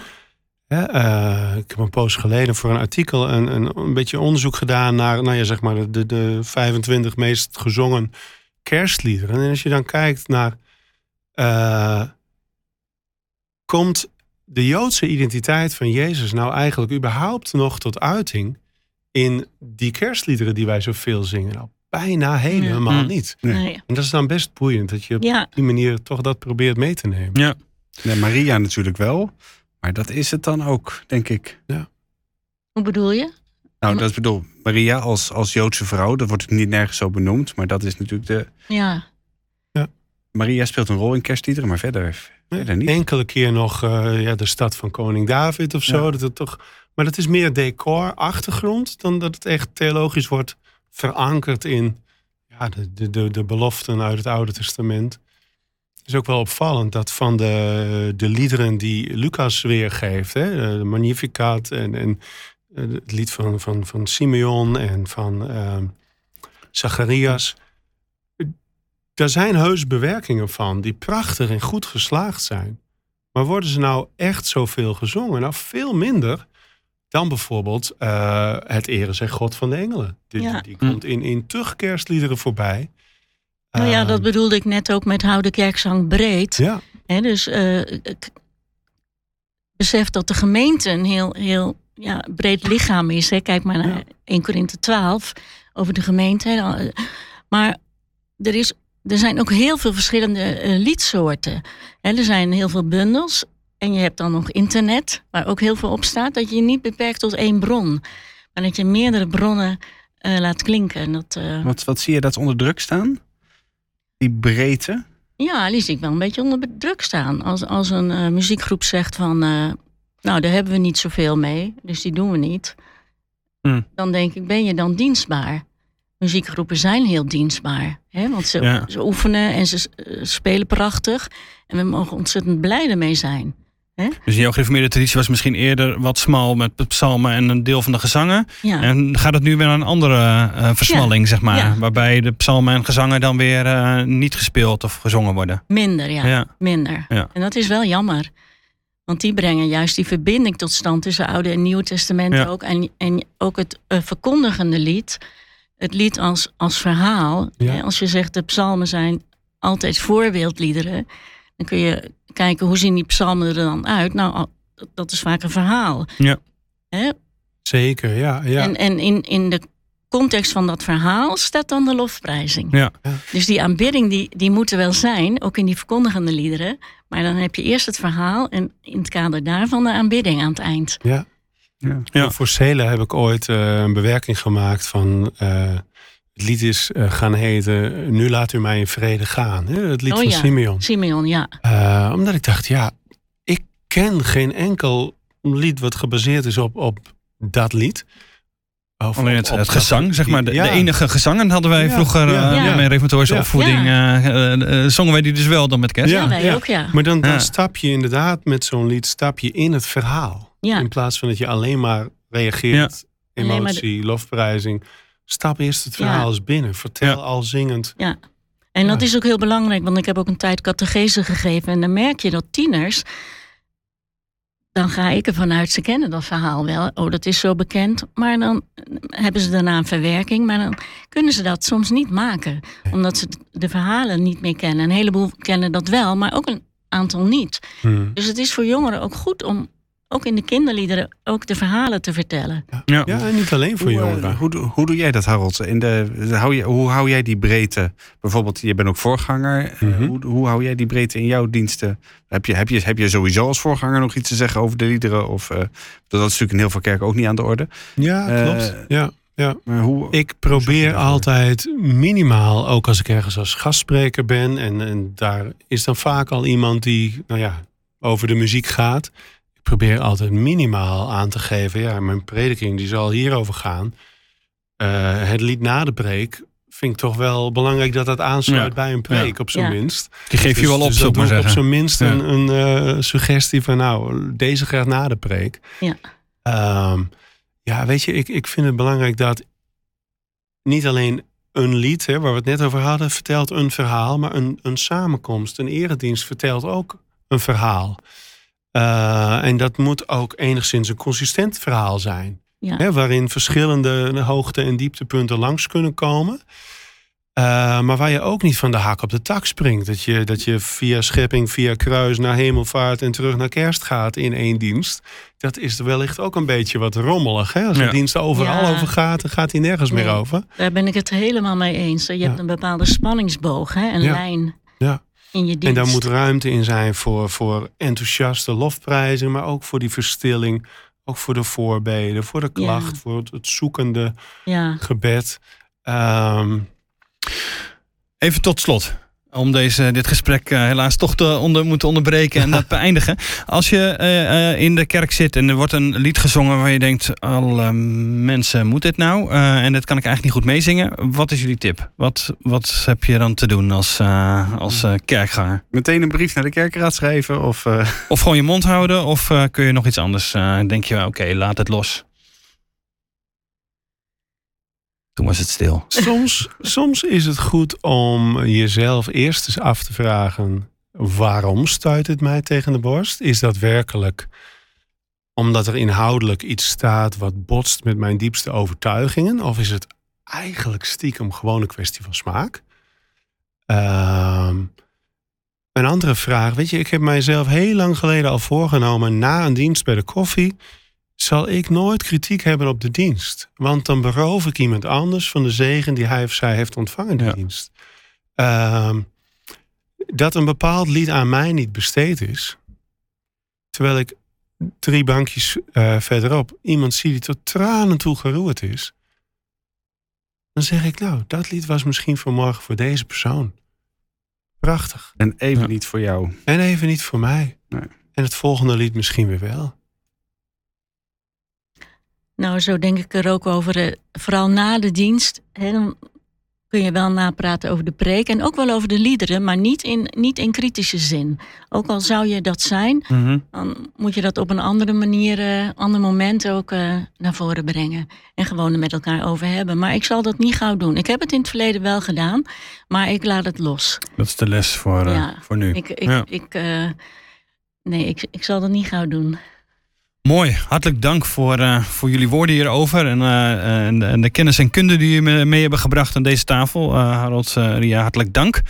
Hè, eh, ik heb een poos geleden voor een artikel een, een, een beetje onderzoek gedaan naar nou ja, zeg maar de, de, de 25 meest gezongen kerstliederen. En als je dan kijkt naar. eh, komt de Joodse identiteit van Jezus nou eigenlijk überhaupt nog tot uiting in die kerstliederen die wij zoveel zingen? Nou, bijna helemaal Ja. niet. Nee. En dat is dan best boeiend dat je op Ja, die manier toch dat probeert mee te nemen. Nee, Maria natuurlijk wel. Maar dat is het dan ook, denk ik. hoe bedoel je? Nou, dat bedoel Maria als, als Joodse vrouw, dat wordt niet nergens zo benoemd. Maar dat is natuurlijk de. Ja, Maria speelt een rol in kerstliederen, maar verder, verder niet. Enkele keer nog eh, ja, de stad van koning David of zo. Ja. Dat het toch, maar dat is meer decor, achtergrond, dan dat het echt theologisch wordt verankerd in ja, de, de, de, de beloften uit het Oude Testament. Het is ook wel opvallend dat van de, de liederen die Lucas weergeeft, hè, de Magnificat en, en eh, het lied van, van, van Simeon en van ehm Zacharias. Daar zijn heus bewerkingen van die prachtig en goed geslaagd zijn. Maar worden ze nou echt zoveel gezongen? Nou, veel minder dan bijvoorbeeld eh, het eren zij God van de engelen. Die, Ja. die komt in, in tug kerstliederen voorbij. nou ja, dat Ehm, bedoelde ik net ook met hou de kerkzang breed. Ja, Hè, dus eh, ik besef dat de gemeente een heel, heel ja, breed lichaam is. Hè. Kijk maar naar Ja. 1 Korinthe 12 over de gemeente. Eh, Maar er, is, er zijn ook heel veel verschillende eh, liedsoorten. Er zijn heel veel bundels. En je hebt dan nog internet, waar ook heel veel op staat. Dat je je niet beperkt tot één bron. Maar dat je meerdere bronnen eh, laat klinken. En dat, eh, Wat, wat zie je dat onder druk staan? Die breedte? Ja, die zie ik wel een beetje onder druk staan. Als, als een muziekgroep zegt van... nou, daar hebben we niet zoveel mee, dus die doen we niet. Hmm. Dan denk ik, ben je dan dienstbaar? Muziekgroepen zijn heel dienstbaar. Hè? Want ze, Ja. ze oefenen en ze eh, spelen prachtig. En we mogen ontzettend blij ermee zijn. Dus in jouw gereformeerde traditie was misschien eerder wat smal met psalmen en een deel van de gezangen. Ja, En gaat het nu weer naar een andere eh, versmalling, zeg maar. Waarbij de psalmen en gezangen dan weer eh, niet gespeeld of gezongen worden. minder, ja. Minder. En dat is wel jammer. Want die brengen juist die verbinding tot stand tussen Oude en Nieuwe Testament ook. En, en ook het verkondigende lied. Het lied als, als verhaal. Ja. Hè, Als je zegt de psalmen zijn altijd voorbeeldliederen. Dan kun je kijken hoe zien die psalmen er dan uit. Nou, dat is vaak een verhaal. Ja. Hè? zeker. Ja, ja. En, en in, in de context van dat verhaal staat dan de lofprijzing. Ja. Ja. Dus die aanbidding die, die moet er wel zijn, ook in die verkondigende liederen. Maar dan heb je eerst het verhaal en in het kader daarvan de aanbidding aan het eind. ja. Ja. Ja. Voor Cela heb ik ooit eh, een bewerking gemaakt van... eh, het lied is eh, gaan heten Nu laat u mij in vrede gaan. Hè? Het lied Oh van ja. Simeon. Simeon, ja. Eh, omdat ik dacht, ja, ik ken geen enkel lied wat gebaseerd is op, op dat lied. Of Alleen het, op het dat- gezang, zeg maar. De, Ja. de enige gezangen hadden wij Ja, vroeger eh, ja, in ja. mijn reformatorische Ja. opvoeding. Ja. zongen wij die dus wel dan met kerst. Ja, Ja, wij ja. ook, ja. Maar dan, dan Ja. stap je inderdaad met zo'n lied stap je in het verhaal. Ja. In plaats van dat je alleen maar reageert, maar emotie, lofprijzing. Stap eerst het verhaal Ja. eens binnen. Vertel Ja. al zingend. En dat Ja. is ook heel belangrijk, want ik heb ook een tijd catechese gegeven. En dan merk je dat tieners, dan ga ik ervan uit, ze kennen dat verhaal wel. Oh, dat is zo bekend. Maar dan hebben ze daarna een verwerking. Maar dan kunnen ze dat soms niet maken. Omdat ze de verhalen niet meer kennen. Een heleboel kennen dat wel, maar ook een aantal niet. Hmm. Dus het is voor jongeren ook goed om ook in de kinderliederen ook de verhalen te vertellen. Ja. Ja, en niet alleen voor Hoe, eh, jongeren. hoe, doe- hoe doe jij dat, Harold? In de, hou je, hoe hou jij die breedte? Bijvoorbeeld, je bent ook voorganger. Eh, Mhm. hoe, hoe hou jij die breedte in jouw diensten? Heb je, heb, je, heb je sowieso als voorganger nog iets te zeggen over de liederen? Of, eh, dat is natuurlijk in heel veel kerken ook niet aan de orde. Ja, klopt. Ja. Maar hoe, Ik probeer altijd minimaal, ook als ik ergens als gastspreker ben, en, en daar is dan vaak al iemand die, nou ja, over de muziek gaat. Ik probeer altijd minimaal aan te geven. Ja, mijn prediking die zal hierover gaan. Eh, het lied na de preek vind ik toch wel belangrijk dat dat aansluit Ja. bij een preek, op zijn Ja. minst. Die geef je Dus- wel op, dus dat maar op zijn minst Ja. een, een eh, suggestie van nou, deze graag na de preek. Ja. Ehm, ja, weet je, ik, ik vind het belangrijk dat niet alleen een lied, hè, waar we het net over hadden, vertelt een verhaal, maar een, een samenkomst, een eredienst vertelt ook een verhaal. Eh, en dat moet ook enigszins een consistent verhaal zijn. Ja. Hè, waarin verschillende hoogte- en dieptepunten langs kunnen komen. Eh, maar waar je ook niet van de hak op de tak springt. Dat je, dat je via schepping, via kruis naar hemelvaart en terug naar kerst gaat in één dienst. Dat is wellicht ook een beetje wat rommelig. Hè? Als Ja. een dienst overal Ja. over gaat, dan gaat hij nergens meer over. Daar ben ik het helemaal mee eens. Je hebt een bepaalde spanningsboog, hè? een Ja. lijn. In je dienst. En daar moet ruimte in zijn voor, voor enthousiaste lofprijzing, maar ook voor die verstilling. Ook voor de voorbeden, voor de klacht, voor het, het zoekende ja. gebed. Ehm, Even tot slot. Om deze, dit gesprek eh, helaas toch te onder, moeten onderbreken en dat beëindigen. Als je eh, eh, in de kerk zit en er wordt een lied gezongen waar je denkt: alle mensen, moet dit nou? En dat kan ik eigenlijk niet goed meezingen. Wat is jullie tip? Wat, wat heb je dan te doen als, als kerkganger? Meteen een brief naar de kerkraad schrijven of... Of gewoon je mond houden? Of kun je nog iets anders? Denk je, oké, laat het los. Toen was het stil. soms, soms is het goed om jezelf eerst eens af te vragen: waarom stuit het mij tegen de borst? Is dat werkelijk omdat er inhoudelijk iets staat wat botst met mijn diepste overtuigingen? Of is het eigenlijk stiekem gewoon een kwestie van smaak? Ehm, een andere vraag, weet je, ik heb mijzelf heel lang geleden al voorgenomen na een dienst bij de koffie zal ik nooit kritiek hebben op de dienst. Want dan beroof ik iemand anders van de zegen die hij of zij heeft ontvangen in de Ja. dienst. Ehm, dat een bepaald lied aan mij niet besteed is. Terwijl ik drie bankjes eh, verderop iemand zie die tot tranen toe geroerd is. Dan zeg ik, nou, dat lied was misschien vanmorgen voor deze persoon. Prachtig. en even Ja. niet voor jou. En even niet voor mij. Nee. En het volgende lied misschien weer wel. Nou, zo denk ik er ook over. eh, vooral na de dienst. Hè, dan kun je wel napraten over de preek. En ook wel over de liederen, maar niet in, niet in kritische zin. Ook al zou je dat zijn, dan moet je dat op een andere manier, eh ander moment ook eh, naar voren brengen. En gewoon er met elkaar over hebben. Maar ik zal dat niet gauw doen. Ik heb het in het verleden wel gedaan, maar ik laat het los. Dat is de les voor, Ja. voor nu. Ik, ik, Ja. ik, nee, ik, ik zal dat niet gauw doen. Mooi, hartelijk dank voor, eh, voor jullie woorden hierover. En, eh, de- en de kennis en kunde die jullie me- mee hebben gebracht aan deze tafel. Eh, Harold, eh, Ria, hartelijk dank.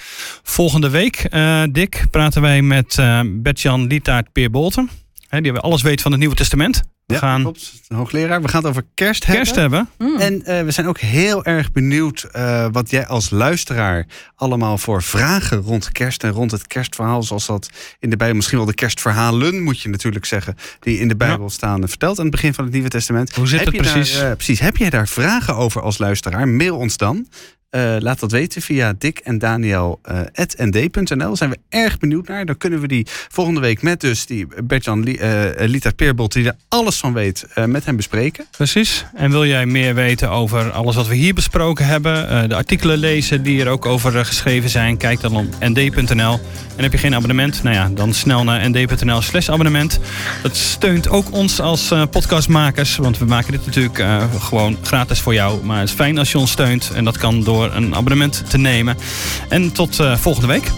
Volgende week, eh, Dick, praten wij met eh Bert-Jan Lietaert Peer Bolten. Hè, die alles weet van het Nieuwe Testament. We Ja, gaan klopt. Hoogleraar. We gaan het over kerst hebben. kerst hebben. Mm. En eh, we zijn ook heel erg benieuwd eh, wat jij als luisteraar allemaal voor vragen rond kerst en rond het kerstverhaal, zoals dat in de Bijbel, misschien wel de kerstverhalen moet je natuurlijk zeggen, die in de Bijbel staan, eh, verteld aan het begin van het Nieuwe Testament. Hoe zit Heb het daar, precies? eh, precies. Heb jij daar vragen over als luisteraar? Mail ons dan. Eh, laat dat weten via Dick en Daniel eh, nd.nl. Zijn we erg benieuwd naar. Dan kunnen we die volgende week met dus die Bertjan eh, Lita Peerbolt, die er alles van weet, met hem bespreken. Precies. En wil jij meer weten over alles wat we hier besproken hebben, de artikelen lezen die er ook over geschreven zijn, kijk dan op nd.nl. En heb je geen abonnement? Nou ja, dan snel naar nd.nl slash abonnement. Dat steunt ook ons als podcastmakers, want we maken dit natuurlijk gewoon gratis voor jou. Maar het is fijn als je ons steunt en dat kan door een abonnement te nemen. En tot eh, volgende week.